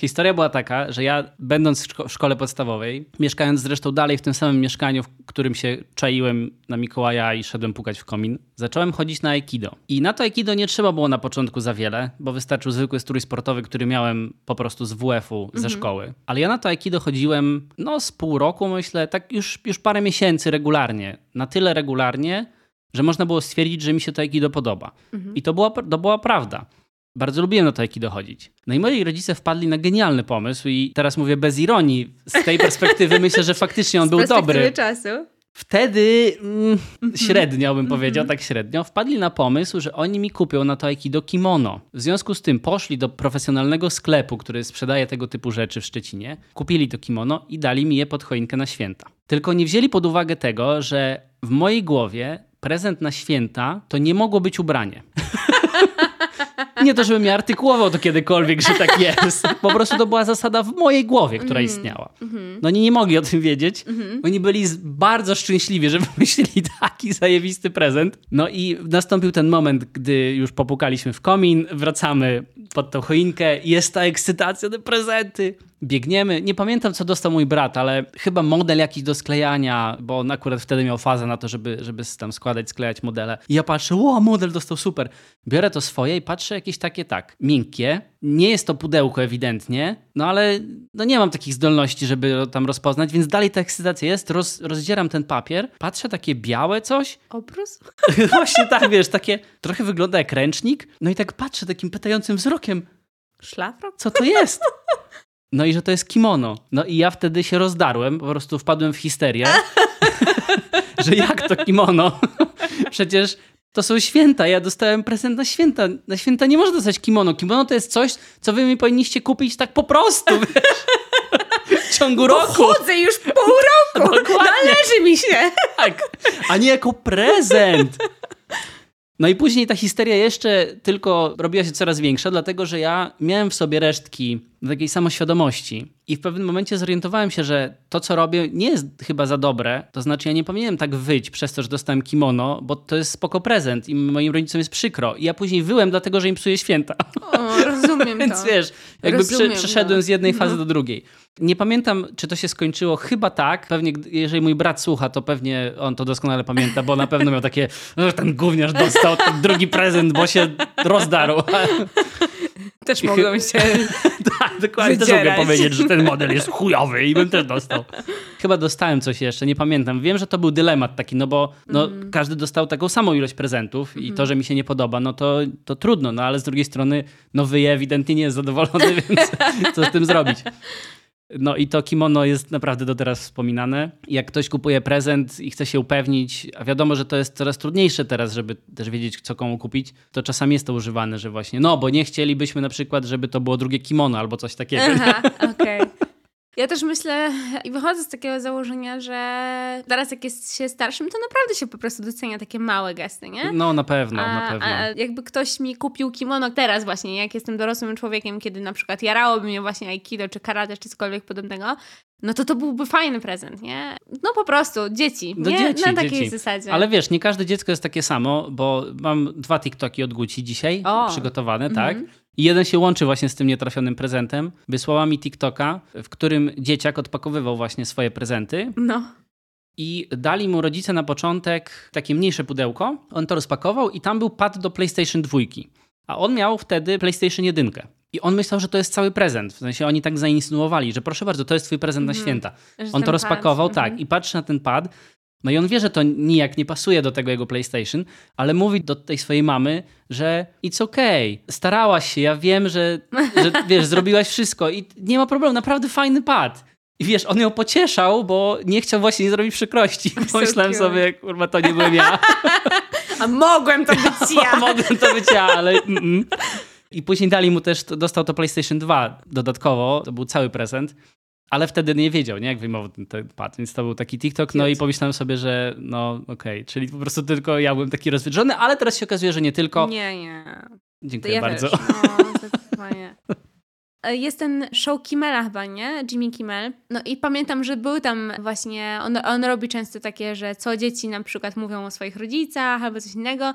Historia była taka, że ja będąc w szkole podstawowej, mieszkając zresztą dalej w tym samym mieszkaniu, w którym się czaiłem na Mikołaja i szedłem pukać w komin, zacząłem chodzić na Aikido. I na to Aikido nie trzeba było na początku za wiele, bo wystarczył zwykły strój sportowy, który miałem po prostu z WF-u ze mhm. szkoły. Ale ja na to Aikido chodziłem no z pół roku myślę, tak już, już parę miesięcy regularnie. Na tyle regularnie, że można było stwierdzić, że mi się to Aikido podoba. Mhm. I to była, to była prawda. Bardzo lubiłem na to Aikido chodzić. No i moi rodzice wpadli na genialny pomysł i teraz mówię bez ironii. Z tej perspektywy myślę, że faktycznie on był dobry. czasu. Wtedy mm, mhm. średnio bym powiedział, mhm. tak średnio, wpadli na pomysł, że oni mi kupią na to Aikido kimono. W związku z tym poszli do profesjonalnego sklepu, który sprzedaje tego typu rzeczy w Szczecinie, kupili to kimono i dali mi je pod choinkę na święta. Tylko nie wzięli pod uwagę tego, że w mojej głowie prezent na święta to nie mogło być ubranie. Nie to, żebym ja artykułował to kiedykolwiek, że tak jest. Po prostu to była zasada w mojej głowie, która istniała. No oni nie mogli o tym wiedzieć. Oni byli bardzo szczęśliwi, że wymyślili taki zajebisty prezent. No i nastąpił ten moment, gdy już popukaliśmy w komin, wracamy pod tą choinkę, jest ta ekscytacja, te prezenty. Biegniemy. Nie pamiętam, co dostał mój brat, ale chyba model jakiś do sklejania, bo on akurat wtedy miał fazę na to, żeby, żeby tam składać, sklejać modele. I ja patrzę, o, model dostał super. Biorę to swoje i patrzę jakieś takie, tak, miękkie. Nie jest to pudełko ewidentnie, no ale no nie mam takich zdolności, żeby tam rozpoznać, więc dalej ta ekscytacja jest. Roz, rozdzieram ten papier, patrzę, takie białe coś. Obrus? Właśnie tak, wiesz, takie trochę wygląda jak ręcznik. No i tak patrzę takim pytającym wzrokiem, Szlafrok? co to jest? No i że to jest kimono. No i ja wtedy się rozdarłem, po prostu wpadłem w histerię, że jak to kimono? Przecież to są święta, ja dostałem prezent na święta. Na święta nie można dostać kimono. Kimono to jest coś, co wy mi powinniście kupić tak po prostu, wiesz? W ciągu roku. Chodzę już pół roku! Dokładnie. Należy mi się! Tak, a nie jako prezent. No i później ta histeria jeszcze tylko robiła się coraz większa, dlatego że ja miałem w sobie resztki takiej samoświadomości i w pewnym momencie zorientowałem się, że to, co robię, nie jest chyba za dobre. To znaczy, ja nie powinienem tak wyć przez to, że dostałem kimono, bo to jest spoko prezent i moim rodzicom jest przykro. I ja później wyłem, dlatego że im psuje święta. O, rozumiem Więc to. wiesz, jakby prze, przeszedłem no. z jednej fazy No. do drugiej. Nie pamiętam, czy to się skończyło. Chyba tak. Pewnie, jeżeli mój brat słucha, to pewnie on to doskonale pamięta, bo na pewno miał takie, że ten gówniarz dostał ten drugi prezent, bo się rozdarł. Też mogą się... tak, dokładnie. Też mogę Wydzierać. powiedzieć, że ten model jest chujowy i bym też dostał. Chyba dostałem coś jeszcze, nie pamiętam. Wiem, że to był dylemat taki, no bo no, Mhm. każdy dostał taką samą ilość prezentów i to, że mi się nie podoba, no to, to trudno, no ale z drugiej strony no wyje ewidentnie nie jest zadowolony, więc co z tym zrobić? No i to kimono jest naprawdę do teraz wspominane. Jak ktoś kupuje prezent i chce się upewnić, a wiadomo, że to jest coraz trudniejsze teraz, żeby też wiedzieć, co komu kupić, to czasami jest to używane, że właśnie, no bo nie chcielibyśmy na przykład, żeby to było drugie kimono albo coś takiego. Aha, okej. Ja też myślę i wychodzę z takiego założenia, że teraz jak jest się starszym, to naprawdę się po prostu docenia takie małe gesty, nie? No na pewno, a, na pewno. a jakby ktoś mi kupił kimono teraz właśnie, jak jestem dorosłym człowiekiem, kiedy na przykład jarałoby mnie właśnie aikido, czy karate, czy cokolwiek podobnego, no to to byłby fajny prezent, nie? No po prostu, dzieci, Do nie? dzieci, Na takiej dzieci. zasadzie. Ale wiesz, nie każde dziecko jest takie samo, bo mam dwa TikToki od Guci dzisiaj O. przygotowane, tak? I jeden się łączy właśnie z tym nietrafionym prezentem. Wysłała mi TikToka, w którym dzieciak odpakowywał właśnie swoje prezenty No. i dali mu rodzice na początek takie mniejsze pudełko. On to rozpakował i tam był pad do PlayStation 2. A on miał wtedy PlayStation 1. I on myślał, że to jest cały prezent. W sensie oni tak zainsynuowali, że proszę bardzo, to jest twój prezent na Mhm. święta. Że On to rozpakował, pad, tak, mhm. i patrzy na ten pad. No i on wie, że to nijak nie pasuje do tego jego PlayStation, ale mówi do tej swojej mamy, że it's okay, starałaś się, ja wiem, że, że wiesz, zrobiłaś wszystko i nie ma problemu, naprawdę fajny pad. I wiesz, on ją pocieszał, bo nie chciał właśnie zrobić przykrości. Pomyślałem cute. sobie, kurwa, to nie byłem ja. A mogłem to być ja! Mogłem to być ja, ale mm-mm. I później dali mu też, dostał to PlayStation 2 dodatkowo, to był cały prezent. Ale wtedy nie wiedział, nie, jak wyjmował ten, ten pad, więc to był taki TikTok. No i pomyślałem sobie, że no okej, czyli po prostu tylko ja byłem taki rozwydrzony, ale teraz się okazuje, że nie tylko. Nie, nie. Dziękuję ja bardzo. Też. No, zdecydowanie. Jest ten show Kimmela chyba, nie? Jimmy Kimmel. No i pamiętam, że był tam właśnie, on, on robi często takie, że co dzieci na przykład mówią o swoich rodzicach albo coś innego.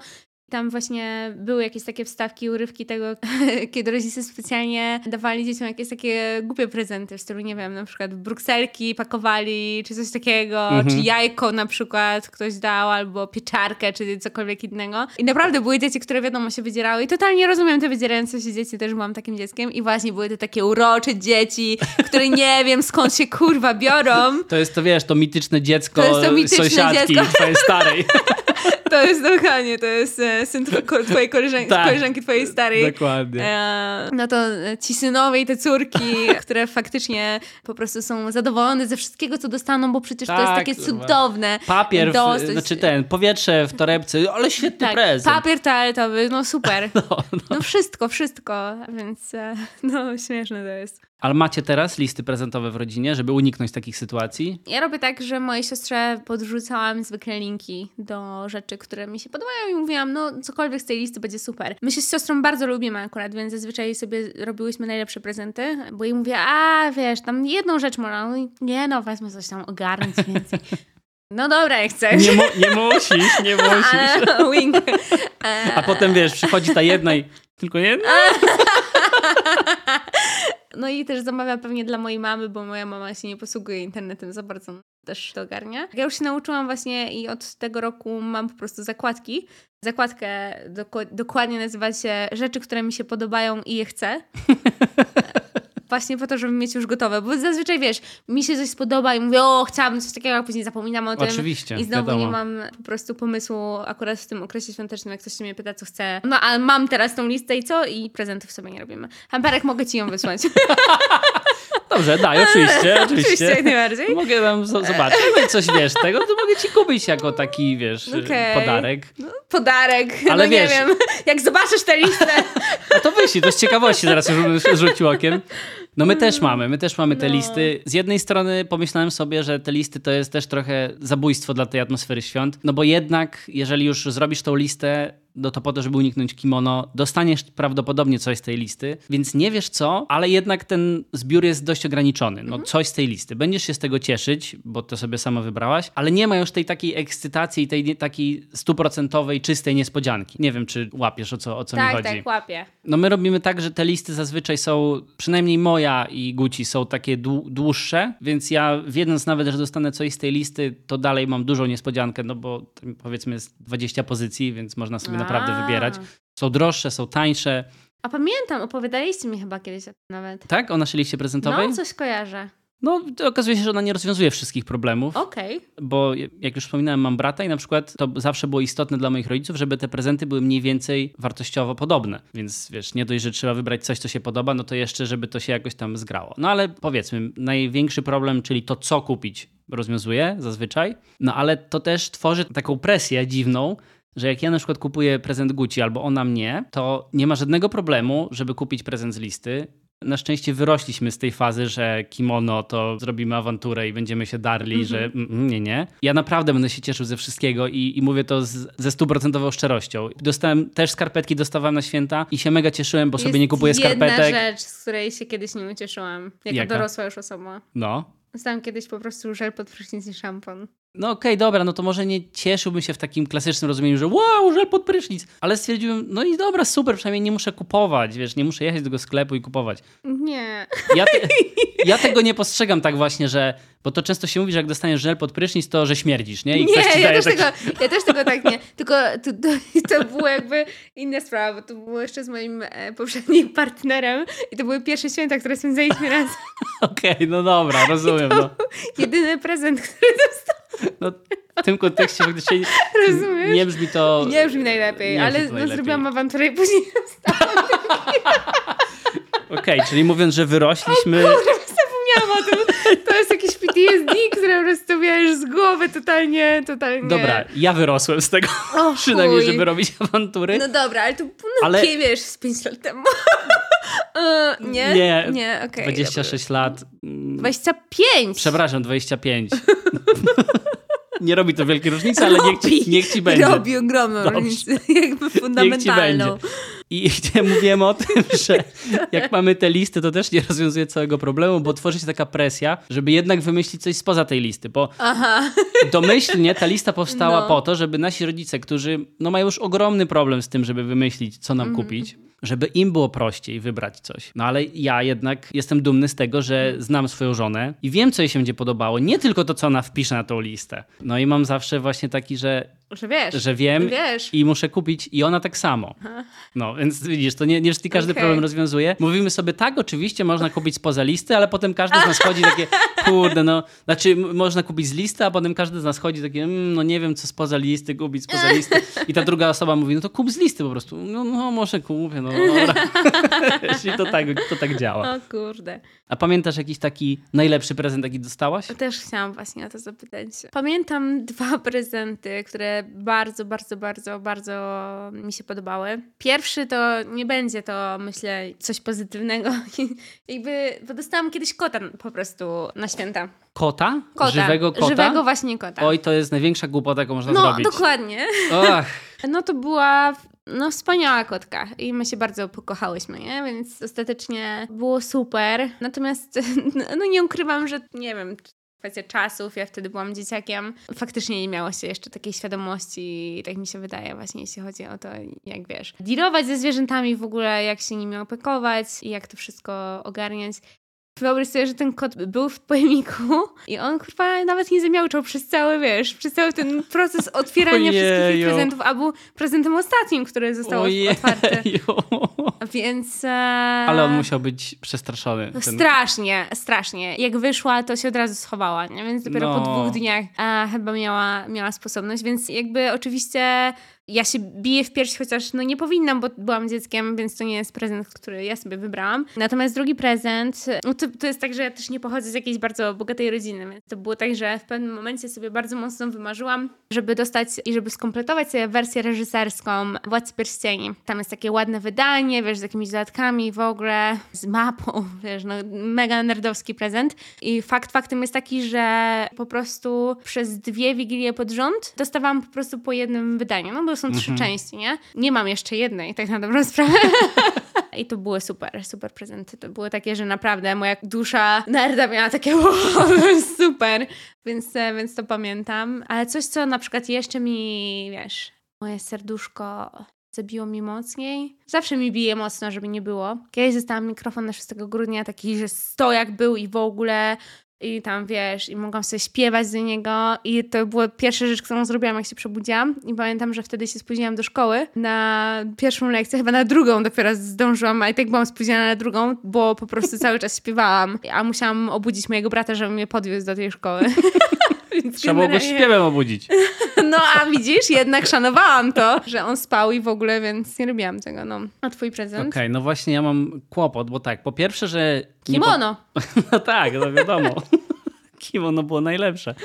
Tam właśnie były jakieś takie wstawki, urywki tego, kiedy rodzice specjalnie dawali dzieciom jakieś takie głupie prezenty w stylu, nie wiem, na przykład brukselki pakowali, czy coś takiego, Mhm. czy jajko na przykład ktoś dał, albo pieczarkę, czy cokolwiek innego. I naprawdę były dzieci, które wiadomo się wydzierały i totalnie rozumiem te wydzierające się dzieci, też byłam takim dzieckiem i właśnie były to takie urocze dzieci, które nie wiem skąd się kurwa biorą. To jest to, wiesz, to mityczne dziecko To to mityczne sąsiadki dziecko. twojej starej. To jest dokładnie, to jest e, syn tw- twojej koleżanki, Tak. koleżanki twojej starej. Dokładnie. E, no to e, ci synowie i te córki, które faktycznie po prostu są zadowolone ze wszystkiego, co dostaną, bo przecież to jest Tak, takie kurwa. cudowne. Papier, w, znaczy ten, powietrze w torebce, ale świetny Tak, prezent. papier toaletowy, no super. No, no. No wszystko, wszystko, więc no śmieszne to jest. Ale macie teraz listy prezentowe w rodzinie, żeby uniknąć takich sytuacji? Ja robię tak, że mojej siostrze podrzucałam zwykle linki do rzeczy, które mi się podobają i mówiłam, no cokolwiek z tej listy będzie super. My się z siostrą bardzo lubimy akurat, więc zazwyczaj sobie robiłyśmy najlepsze prezenty, bo jej mówię, a wiesz, tam jedną rzecz można, no, nie no, wezmę coś tam ogarnąć więcej. No dobra, jak chcesz. Nie, mu, nie musisz, nie musisz. Ale, wink. A potem wiesz, przychodzi ta jedna i tylko jedna? No i też zamawia pewnie dla mojej mamy, bo moja mama się nie posługuje internetem za bardzo, też to ogarnia. Ja już się nauczyłam właśnie i od tego roku mam po prostu zakładki. Zakładkę dokładnie nazywa się rzeczy, które mi się podobają i je chcę. Właśnie po to, żeby mieć już gotowe, bo zazwyczaj wiesz, mi się coś spodoba i mówię, o, chciałabym coś takiego, a później zapominam o tym. Oczywiście, I znowu wiadomo. nie mam po prostu pomysłu akurat w tym okresie świątecznym, jak ktoś się mnie pyta, co chce. No, ale mam teraz tą listę i co? I prezentów sobie nie robimy. Hamperek, mogę ci ją wysłać. Dobrze, daj, oczywiście, oczywiście. jak najbardziej. Mogę tam zo- zobaczyć, jak coś wiesz tego, to mogę ci kupić jako taki, wiesz, Okej. podarek. Podarek, Ale no wiesz- nie wiem. Jak zobaczysz tę listę, A to wyślij, to z ciekawości zaraz już rzucił okiem. No my też mamy, my też mamy te No. listy. Z jednej strony pomyślałem sobie, że te listy to jest też trochę zabójstwo dla tej atmosfery świąt, no bo jednak jeżeli już zrobisz tą listę, no to po to, żeby uniknąć kimono, dostaniesz prawdopodobnie coś z tej listy, więc nie wiesz co, ale jednak ten zbiór jest dość ograniczony. No coś z tej listy. Będziesz się z tego cieszyć, bo to sobie sama wybrałaś, ale nie ma już tej takiej ekscytacji i tej takiej stuprocentowej, czystej niespodzianki. Nie wiem, czy łapiesz o co, o co mi tak, chodzi. tak, łapię. No my robimy tak, że te listy zazwyczaj są, przynajmniej moja i Guci są takie dłu- dłuższe, więc ja wiedząc nawet, że dostanę coś z tej listy, to dalej mam dużą niespodziankę, no bo powiedzmy jest 20 pozycji, więc można sobie naprawdę A. wybierać. Są droższe, są tańsze. A pamiętam, opowiadaliście mi chyba kiedyś o tym nawet. Tak? O naszej liście prezentowej? No, coś kojarzę. No, okazuje się, że ona nie rozwiązuje wszystkich problemów, Okej. bo jak już wspominałem, mam brata i na przykład to zawsze było istotne dla moich rodziców, żeby te prezenty były mniej więcej wartościowo podobne. Więc wiesz, nie dość, że trzeba wybrać coś, co się podoba, no to jeszcze, żeby to się jakoś tam zgrało. No ale powiedzmy, największy problem, czyli to, co kupić, rozwiązuje zazwyczaj. No ale to też tworzy taką presję dziwną, że jak ja na przykład kupuję prezent Guci albo ona mnie, to nie ma żadnego problemu, żeby kupić prezent z listy. Na szczęście wyrośliśmy z tej fazy, że kimono to zrobimy awanturę i będziemy się darli, że mm, mm, nie, nie. Ja naprawdę będę się cieszył ze wszystkiego i, i mówię to z, ze stuprocentową szczerością. Dostałem też skarpetki, dostawałem na święta i się mega cieszyłem, bo sobie Jest nie kupuję jedna skarpetek. rzecz, z której się kiedyś nie ucieszyłam. Jako Jaka? dorosła już osoba. No. Dostałam kiedyś po prostu żel pod prysznic i szampon. No okej, dobra, no to może nie cieszyłbym się w takim klasycznym rozumieniu, że wow, żel pod prysznic, ale stwierdziłem, no i dobra, super, przynajmniej nie muszę kupować, wiesz, nie muszę jechać do tego sklepu i kupować. Nie. Ja, te, ja tego nie postrzegam tak właśnie, że, bo to często się mówi, że jak dostaniesz żel pod prysznic, to że śmierdzisz, nie? I ktoś Nie, ja też, taki- tego, ja też tego tak nie. Tylko to, to, to było jakby inna sprawa, bo to było jeszcze z moim e, poprzednim partnerem i to były pierwsze święta, które spędzaliśmy razem. Okej, no dobra, rozumiem, no. Jedyny prezent, który dostałam, no. W tym kontekście faktycznie rozumiesz? nie brzmi to... Nie brzmi najlepiej, nie brzmi ale no, najlepiej. zrobiłam awanturę i później Okej, czyli mówiąc, że wyrośliśmy... zapomniałam o tym. To jest jakiś PTSD, które po prostu wiesz z głowy totalnie, totalnie. Dobra, ja wyrosłem z tego, O, przynajmniej, chuj. żeby robić awantury. No dobra, ale to no, Ale- ale... wiesz, z 5 lat temu. E, nie? Nie, Nie, okej. 26 lat. mm, dobra. 25! Przepraszam, 25. nie robi to wielkiej różnicy, ale niech ci, niech ci będzie. Robi ogromną Dobrze. różnicę, jakby fundamentalną. I mówiłem o tym, że jak mamy te listy, to też nie rozwiązuje całego problemu, bo tworzy się taka presja, żeby jednak wymyślić coś spoza tej listy, bo Aha. domyślnie ta lista powstała No. po to, żeby nasi rodzice, którzy no, mają już ogromny problem z tym, żeby wymyślić, co Mhm. nam kupić, żeby im było prościej wybrać coś. No ale ja jednak jestem dumny z tego, że znam swoją żonę i wiem, co jej się będzie podobało. Nie tylko to, co ona wpisze na tą listę. No i mam zawsze właśnie taki, że, Że wiesz. że wiem Wiesz. i muszę kupić i ona tak samo. No, więc widzisz, to nie, nie każdy Okej. problem rozwiązuje. Mówimy sobie, tak, oczywiście można kupić spoza listy, ale potem każdy z nas chodzi takie, kurde, no. Znaczy, można kupić z listy, a potem każdy z nas chodzi takie, mmm, no nie wiem, co spoza listy kupić, spoza listy. I ta druga osoba mówi, no to kup z listy po prostu. No, no może kupię, no dobra. Jeśli to tak, to tak działa. O kurde. A pamiętasz jakiś taki najlepszy prezent, jaki dostałaś? Też chciałam właśnie o to zapytać. Pamiętam dwa prezenty, które bardzo, bardzo, bardzo, bardzo mi się podobały. Pierwszy to nie będzie to, myślę, coś pozytywnego. Jakby, bo dostałam kiedyś kota po prostu na święta. Kota? Kota. Żywego kota? Żywego właśnie kota. Oj, to jest największa głupota, jaką można no, zrobić. dokładnie. Och. No to była no, wspaniała kotka i my się bardzo pokochałyśmy, nie? Więc ostatecznie było super. Natomiast no nie ukrywam, że nie wiem, kwestia czasów, ja wtedy byłam dzieciakiem. Faktycznie nie miało się jeszcze takiej świadomości, tak mi się wydaje właśnie, jeśli chodzi o to, jak wiesz, dealować ze zwierzętami w ogóle, jak się nimi opiekować i jak to wszystko ogarniać. Wyobraź sobie, że ten kot był w pojemniku i on kurwa nawet nie zamiałczał przez cały, wiesz, przez cały ten proces otwierania Ojeju. wszystkich tych prezentów, a był prezentem ostatnim, który został Ojeju. otwarty. Więc... E... Ale on musiał być przestraszony. Ten... Strasznie, strasznie. Jak wyszła, to się od razu schowała, nie? więc dopiero po No. dwóch dniach a, chyba miała, miała sposobność, więc jakby oczywiście ja się biję w pierś, chociaż no nie powinnam, bo byłam dzieckiem, więc to nie jest prezent, który ja sobie wybrałam. Natomiast drugi prezent, no to, to jest tak, że ja też nie pochodzę z jakiejś bardzo bogatej rodziny, więc to było tak, że w pewnym momencie sobie bardzo mocno wymarzyłam, żeby dostać i żeby skompletować sobie wersję reżyserską Władcy Pierścieni. Tam jest takie ładne wydanie, wiesz, z jakimiś dodatkami w ogóle, z mapą, wiesz, no mega nerdowski prezent. I fakt faktem jest taki, że po prostu przez dwie wigilie pod rząd dostawałam po prostu po jednym wydaniu, no bo są trzy Mhm. części, nie? Nie mam jeszcze jednej, tak na dobrą sprawę. I to były super, super prezenty. To były takie, że naprawdę moja dusza nerda miała takie wow, super. Więc, e, więc to pamiętam. Ale coś, co na przykład jeszcze mi, wiesz, moje serduszko zabiło mi mocniej. Zawsze mi bije mocno, żeby nie było. Kiedyś dostałam mikrofon na 6 grudnia, taki, że stojak był i w ogóle i tam wiesz, i mogłam sobie śpiewać do niego. I to była pierwsza rzecz, którą zrobiłam, jak się przebudziłam. I pamiętam, że wtedy się spóźniłam do szkoły. Na pierwszą lekcję, chyba na drugą dopiero zdążyłam, a i tak byłam spóźniona na drugą, bo po prostu cały czas śpiewałam, a musiałam obudzić mojego brata, żeby mnie podwiózł do tej szkoły. Więc Trzeba było go śpiewem obudzić. No a widzisz, jednak szanowałam to, że on spał i w ogóle, więc nie robiłam tego, no. A twój prezent? Okej, no właśnie ja mam kłopot, bo tak, po pierwsze, że... nie po- Kimono. No tak, no wiadomo. Kimono było najlepsze.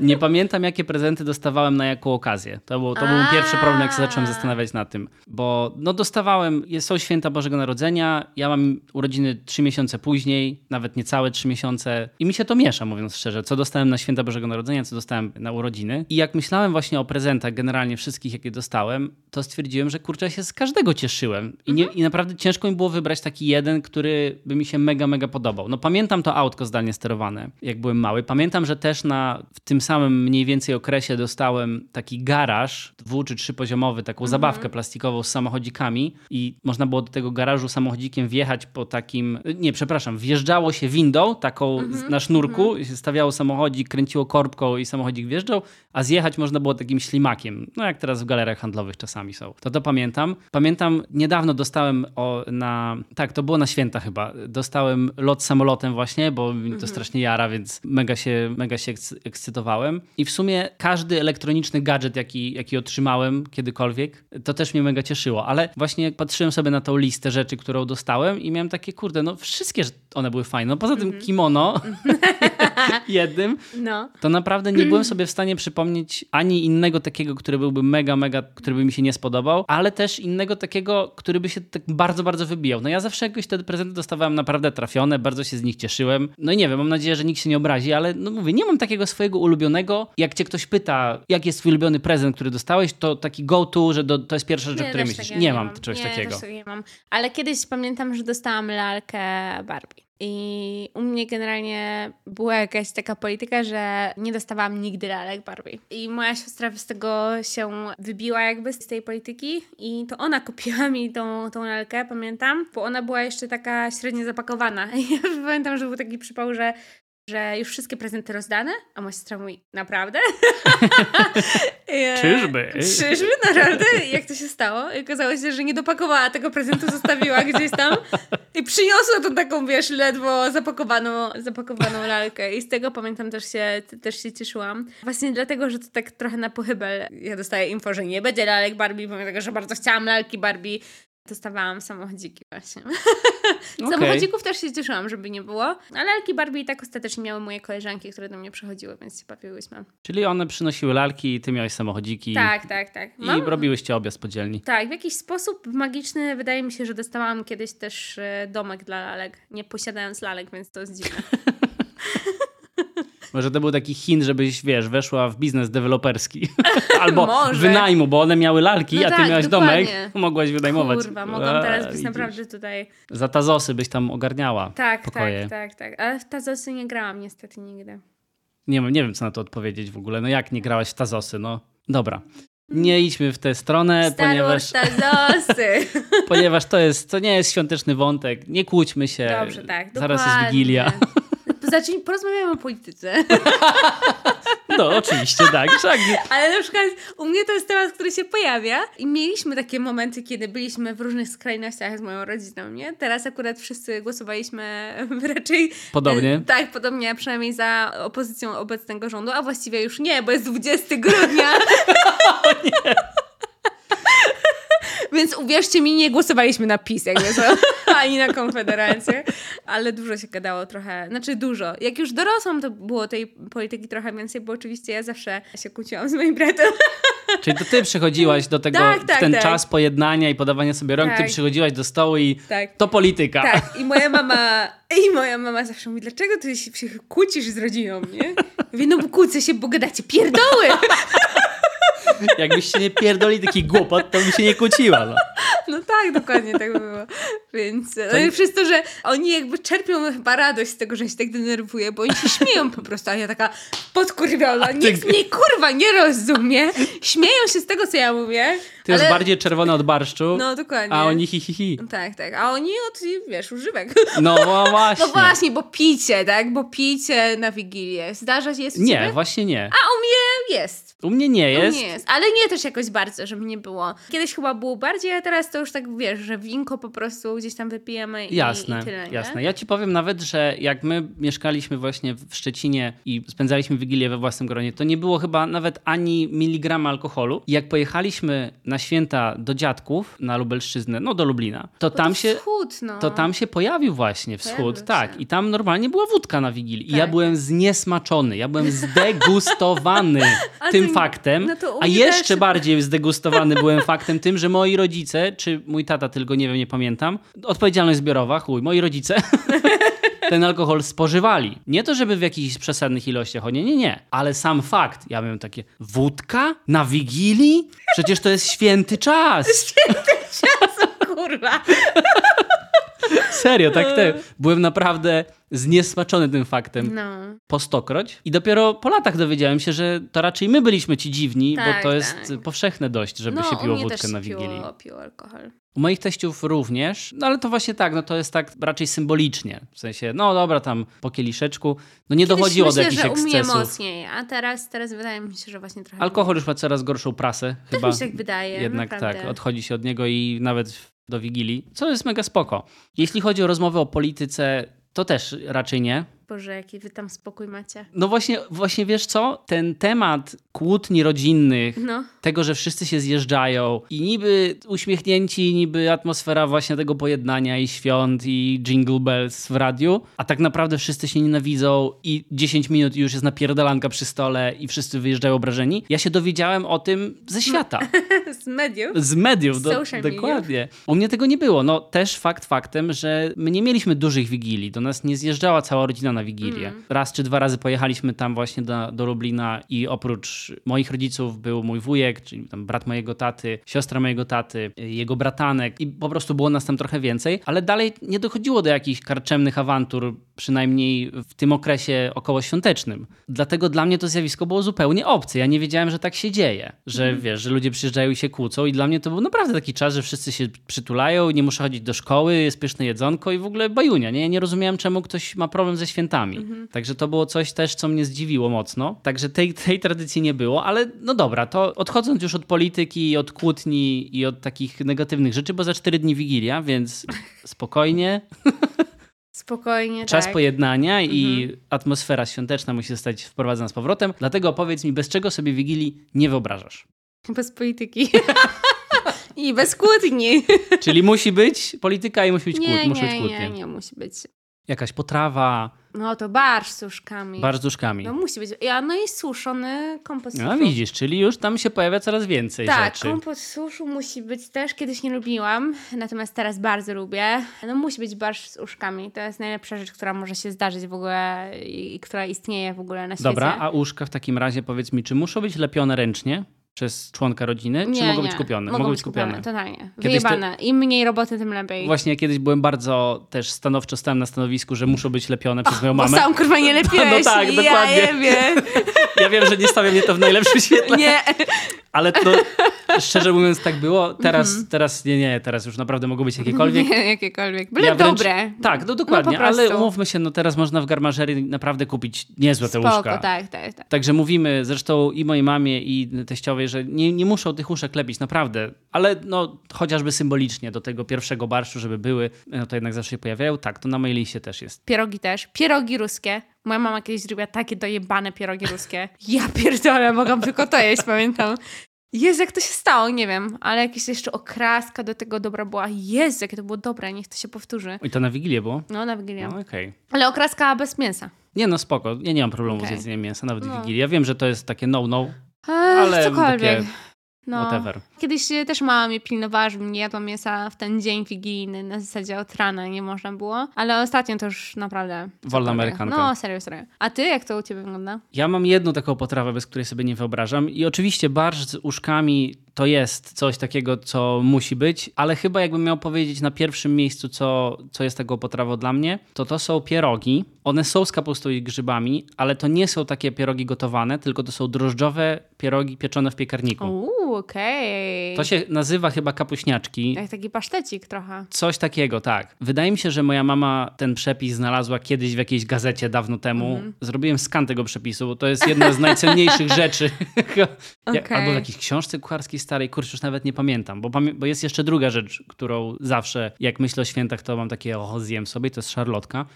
Nie pamiętam, jakie prezenty dostawałem na jaką okazję. To był, to był pierwszy problem, jak się zacząłem zastanawiać nad tym. Bo no dostawałem, są święta Bożego Narodzenia, ja mam urodziny trzy miesiące później, nawet niecałe trzy miesiące i mi się to miesza, mówiąc szczerze, co dostałem na święta Bożego Narodzenia, co dostałem na urodziny. I jak myślałem właśnie o prezentach generalnie wszystkich, jakie dostałem, to stwierdziłem, że kurczę, ja się z każdego cieszyłem. I, nie, I naprawdę ciężko mi było wybrać taki jeden, który by mi się mega, mega podobał. No pamiętam to autko zdalnie sterowane, jak byłem mały. Pamiętam, że też na, w tym samym mniej więcej okresie dostałem taki garaż dwu czy trzypoziomowy, taką zabawkę plastikową z samochodzikami i można było do tego garażu samochodzikiem wjechać po takim, nie, przepraszam, wjeżdżało się windą taką z- na sznurku, się stawiało samochodzik, kręciło korbką i samochodzik wjeżdżał, a zjechać można było takim ślimakiem, no jak teraz w galeriach handlowych czasami są. To to pamiętam. Pamiętam, niedawno dostałem o, na, tak, to było na święta chyba, dostałem lot samolotem właśnie, bo mi to strasznie jara, więc mega się, mega się ekscy- ekscytowałem. I w sumie każdy elektroniczny gadżet, jaki, jaki otrzymałem kiedykolwiek, to też mnie mega cieszyło, ale właśnie jak patrzyłem sobie na tą listę rzeczy, którą dostałem i miałem takie, kurde, no wszystkie one były fajne. No poza tym kimono jednym, No. to naprawdę nie byłem sobie w stanie przypomnieć ani innego takiego, który byłby mega, mega, który by mi się nie spodobał, ale też innego takiego, który by się tak bardzo, bardzo wybijał. No ja zawsze jakoś te prezenty dostawałem naprawdę trafione, bardzo się z nich cieszyłem. No i nie wiem, mam nadzieję, że nikt się nie obrazi, ale no mówię, nie mam takiego swojego ulubionego. Jak cię ktoś pyta, jaki jest twój ulubiony prezent, który dostałeś, to taki go-to, że do, to jest pierwsza rzecz, o której myślisz. takiego Nie, mam czegoś nie, takiego nie mam. Ale kiedyś pamiętam, że dostałam lalkę Barbie. I u mnie generalnie była jakaś taka polityka, że nie dostawałam nigdy lalek Barbie. I moja siostra z tego się wybiła jakby z tej polityki i to ona kupiła mi tą, tą lalkę, pamiętam, bo ona była jeszcze taka średnio zapakowana. I ja pamiętam, że był taki przypał, że że już wszystkie prezenty rozdane, a moja siostra mówi, naprawdę? Czyżby? Czyżby, naprawdę? Jak to się stało? I okazało się, że nie dopakowała tego prezentu, zostawiła gdzieś tam i przyniosła tą taką, wiesz, ledwo zapakowaną, zapakowaną lalkę i z tego pamiętam też się, też się cieszyłam. Właśnie dlatego, że to tak trochę na pochybel ja dostaję info, że nie będzie lalek Barbie, pomimo tego, że bardzo chciałam lalki Barbie, dostawałam samochodziki właśnie. Okay. Samochodzików też się cieszyłam, żeby nie było, ale lalki Barbie i tak ostatecznie miały moje koleżanki, które do mnie przychodziły, więc się bawiłyśmy. Czyli one przynosiły lalki i ty miałeś samochodziki. Tak, tak, tak. Mam... I robiłyście obie podzielni. Tak, w jakiś sposób magiczny wydaje mi się, że dostałam kiedyś też e, domek dla lalek, nie posiadając lalek, więc to jest dziwne. Może to był taki Chin, żebyś, wiesz, weszła w biznes deweloperski. Albo Może. wynajmu, bo one miały lalki, no a ty tak, miałaś dokładnie. domek, mogłaś wynajmować. Kurwa, mogą teraz być naprawdę tutaj... Za Tazosy byś tam ogarniała Tak, pokoje. tak, tak, tak. Ale w Tazosy nie grałam niestety nigdy. Nie, nie wiem, co na to odpowiedzieć w ogóle. No jak nie grałaś w Tazosy, no. Dobra. Nie idźmy w tę stronę, Star ponieważ. Tazosy. ponieważ to jest, to nie jest świąteczny wątek. Nie kłóćmy się. Dobrze, tak. Zaraz dokładnie. jest Wigilia. Zacznij, porozmawiamy o polityce. No, oczywiście, tak. Ale na przykład u mnie to jest temat, który się pojawia i mieliśmy takie momenty, kiedy byliśmy w różnych skrajnościach z moją rodziną, nie? Teraz akurat wszyscy głosowaliśmy raczej... Podobnie? E, tak, podobnie, przynajmniej za opozycją obecnego rządu, a właściwie już nie, bo jest 20 grudnia. o nie. Więc uwierzcie mi, nie głosowaliśmy na PiS, jakby to, ani na Konfederację, ale dużo się gadało trochę, znaczy dużo. Jak już dorosłam, to było tej polityki trochę więcej, bo oczywiście ja zawsze się kłóciłam z moim bratem. Czyli to ty przychodziłaś do tego, tak, tak, w ten tak. czas pojednania i podawania sobie rąk, ty tak. przychodziłaś do stołu i tak. to polityka. Tak, i moja mama, i moja mama zawsze mówi, dlaczego ty się, się kłócisz z rodziną, nie? Mówię, no bo kłócę się, bo gadacie pierdoły. Jakbyś się nie pierdoli taki głupot, to by się nie kłóciła. No, no tak, dokładnie tak było. Więc to... no przez to, że oni jakby czerpią chyba radość z tego, że się tak denerwuje, bo oni się śmieją po prostu, a ja taka podkurwiona, nikt mnie kurwa nie rozumie. Śmieją się z tego, co ja mówię. Ty ale... bardziej czerwony od barszczu. No, dokładnie. A oni hi, hi, hi. Tak, tak. A oni od, wiesz, używek. No właśnie. No właśnie, bo picie, tak? Bo picie na Wigilię. Zdarza się jest Nie, właśnie nie. A u mnie jest. U mnie nie jest. U mnie jest, ale nie też jakoś bardzo, żeby nie było. Kiedyś chyba było bardziej, a teraz to już tak wiesz, że winko po prostu gdzieś tam wypijemy i, jasne, i tyle. Nie? Jasne. Ja ci powiem nawet, że jak my mieszkaliśmy właśnie w Szczecinie i spędzaliśmy Wigilię we własnym gronie, to nie było chyba nawet ani miligrama alkoholu. I jak pojechaliśmy na święta do dziadków na Lubelszczyznę, no do Lublina, to tam to się wschód, no. to tam się pojawił właśnie wschód, tak. Się. I tam normalnie była wódka na Wigilii. Tak. I ja tak. byłem zniesmaczony, ja byłem zdegustowany tym faktem, no a jeszcze bardziej zdegustowany byłem faktem tym, że moi rodzice, czy mój tata tylko, nie wiem, nie pamiętam, odpowiedzialność zbiorowa, chuj, moi rodzice ten alkohol spożywali. Nie to, żeby w jakichś przesadnych ilościach, o nie, nie, nie. Ale sam fakt, ja miałem takie, wódka na Wigilii? Przecież to jest święty czas. Święty czas, kurwa. Serio, tak te, byłem naprawdę zniesmaczony tym faktem no. po stokroć. I dopiero po latach dowiedziałem się, że to raczej my byliśmy ci dziwni, tak, bo to jest tak. powszechne dość, żeby no, się piło wódkę na Wigilii. Piło, piło alkohol. U moich teściów również, no ale to właśnie tak, no to jest tak raczej symbolicznie. W sensie, no dobra, tam po kieliszeczku. No nie Kiedyś dochodziło myślę, do jakichś że ekscesów. mocniej, a teraz, teraz wydaje mi się, że właśnie trochę... Alkohol już ma coraz gorszą prasę. chyba mi się tak wydaje, Jednak naprawdę. tak, odchodzi się od niego i nawet do Wigilii, co jest mega spoko. Jeśli chodzi o rozmowę o polityce, to też raczej nie. Boże, jaki wy tam spokój macie. No właśnie, właśnie wiesz co? Ten temat kłótni rodzinnych, no. tego, że wszyscy się zjeżdżają i niby uśmiechnięci, niby atmosfera właśnie tego pojednania i świąt i jingle bells w radiu, a tak naprawdę wszyscy się nienawidzą i 10 minut już jest napierdalanka przy stole i wszyscy wyjeżdżają obrażeni. Ja się dowiedziałem o tym ze świata. Z mediów? Z mediów, do, dokładnie. U mnie tego nie było. No też fakt faktem, że my nie mieliśmy dużych wigilii. Do nas nie zjeżdżała cała rodzina na Wigilię. Mm. Raz czy dwa razy pojechaliśmy tam właśnie do, do Lublina i oprócz moich rodziców był mój wujek, czyli tam brat mojego taty, siostra mojego taty, jego bratanek i po prostu było nas tam trochę więcej, ale dalej nie dochodziło do jakichś karczemnych awantur przynajmniej w tym okresie okołoświątecznym. Dlatego dla mnie to zjawisko było zupełnie obce. Ja nie wiedziałem, że tak się dzieje, że Mhm. wiesz, że ludzie przyjeżdżają i się kłócą i dla mnie to był naprawdę taki czas, że wszyscy się przytulają, nie muszę chodzić do szkoły, jest pyszne jedzonko i w ogóle bajunia. Nie, Ja nie rozumiałem, czemu ktoś ma problem ze świętami. Mhm. Także to było coś też, co mnie zdziwiło mocno. Także tej, tej tradycji nie było, ale no dobra, to odchodząc już od polityki, od kłótni i od takich negatywnych rzeczy, bo za cztery dni Wigilia, więc spokojnie. Spokojnie, Czas tak. pojednania i atmosfera świąteczna musi zostać wprowadzona z powrotem. Dlatego powiedz mi, bez czego sobie Wigilii nie wyobrażasz? Bez polityki. I bez kłótni. Czyli musi być polityka i musi być, kłót, Nie, musi być nie, kłótnie. nie, nie musi być. Jakaś potrawa, No to barsz z suszkami. barz z duszkami. No musi być. Ja, no i suszony kompot No suszu. widzisz, czyli już tam się pojawia coraz więcej Tak, rzeczy. kompot suszu musi być też. Kiedyś nie lubiłam, natomiast teraz bardzo lubię. No musi być barsz z uszkami. To jest najlepsza rzecz, która może się zdarzyć w ogóle i, i która istnieje w ogóle na świecie. Dobra, a uszka w takim razie powiedz mi, czy muszą być lepione ręcznie przez członka rodziny, czy nie, mogą nie. być kupione? Mogą, być kupione, totalnie. Kiedyś Wyjebane. Im mniej roboty, tym lepiej. Właśnie ja kiedyś byłem bardzo też stanowczo stałem na stanowisku, że muszą być lepione przez moją Bo mamę. sam kurwa nie lepiłeś. No tak, ja dokładnie. jebie. Ja wiem, że nie stawia mnie to w najlepszym świetle, Nie. ale to szczerze mówiąc tak było. Teraz, teraz nie, nie, teraz już naprawdę mogą być jakiekolwiek. Nie, jakiekolwiek. Byle Ja wręcz- dobre. Tak, no dokładnie, No po prostu. ale umówmy się, no teraz można w garmażerii naprawdę kupić niezłe te Spoko, łóżka. tak, tak, tak. Także mówimy zresztą i mojej mamie, i teściowej, że nie, nie muszą tych uszek lepić, naprawdę. Ale no, chociażby symbolicznie do tego pierwszego barszczu, żeby były, no to jednak zawsze się pojawiają. Tak, to na mojej liście też jest. Pierogi też. Pierogi ruskie. Moja mama kiedyś zrobiła takie dojebane pierogi ruskie. Ja pierdolę, mogłam tylko to jeść, pamiętam. Jezu, jak to się stało, nie wiem, ale jakieś jeszcze okraska do tego dobra była. Jezu, jakie to było dobre, niech to się powtórzy. I to na Wigilię było? No, na Wigilię. No okej. Ale okraska bez mięsa. Nie no, spoko. Ja nie mam problemu Okej. z jedzeniem mięsa, nawet w No. Wigilii. Ja wiem, że to jest takie no-no, ale cokolwiek. takie No. whatever. Kiedyś e, też mama mnie pilnowała, żebym nie jadła mięsa w ten dzień wigilijny, na zasadzie od rana nie można było. Ale ostatnio to już naprawdę... Wolna amerykanka. No, serio, serio. A ty, jak to u ciebie wygląda? Ja mam jedną taką potrawę, bez której sobie nie wyobrażam. I oczywiście barszcz z uszkami to jest coś takiego, co musi być, ale chyba jakbym miał powiedzieć na pierwszym miejscu, co, co jest taką potrawą dla mnie, to to są pierogi. One są z kapustą i grzybami, ale to nie są takie pierogi gotowane, tylko to są drożdżowe pierogi pieczone w piekarniku. Uuu, okej. To się nazywa chyba kapuśniaczki. Jak taki pasztecik trochę. Coś takiego, tak. Wydaje mi się, że moja mama ten przepis znalazła kiedyś w jakiejś gazecie dawno temu. Mhm. Zrobiłem skan tego przepisu, bo to jest jedna z najcenniejszych rzeczy. Okej. Albo w jakiejś książce kucharskiej starej, kurczę, już nawet nie pamiętam. Bo, bo jest jeszcze druga rzecz, którą zawsze, jak myślę o świętach, to mam takie, o, zjem sobie, to jest szarlotka.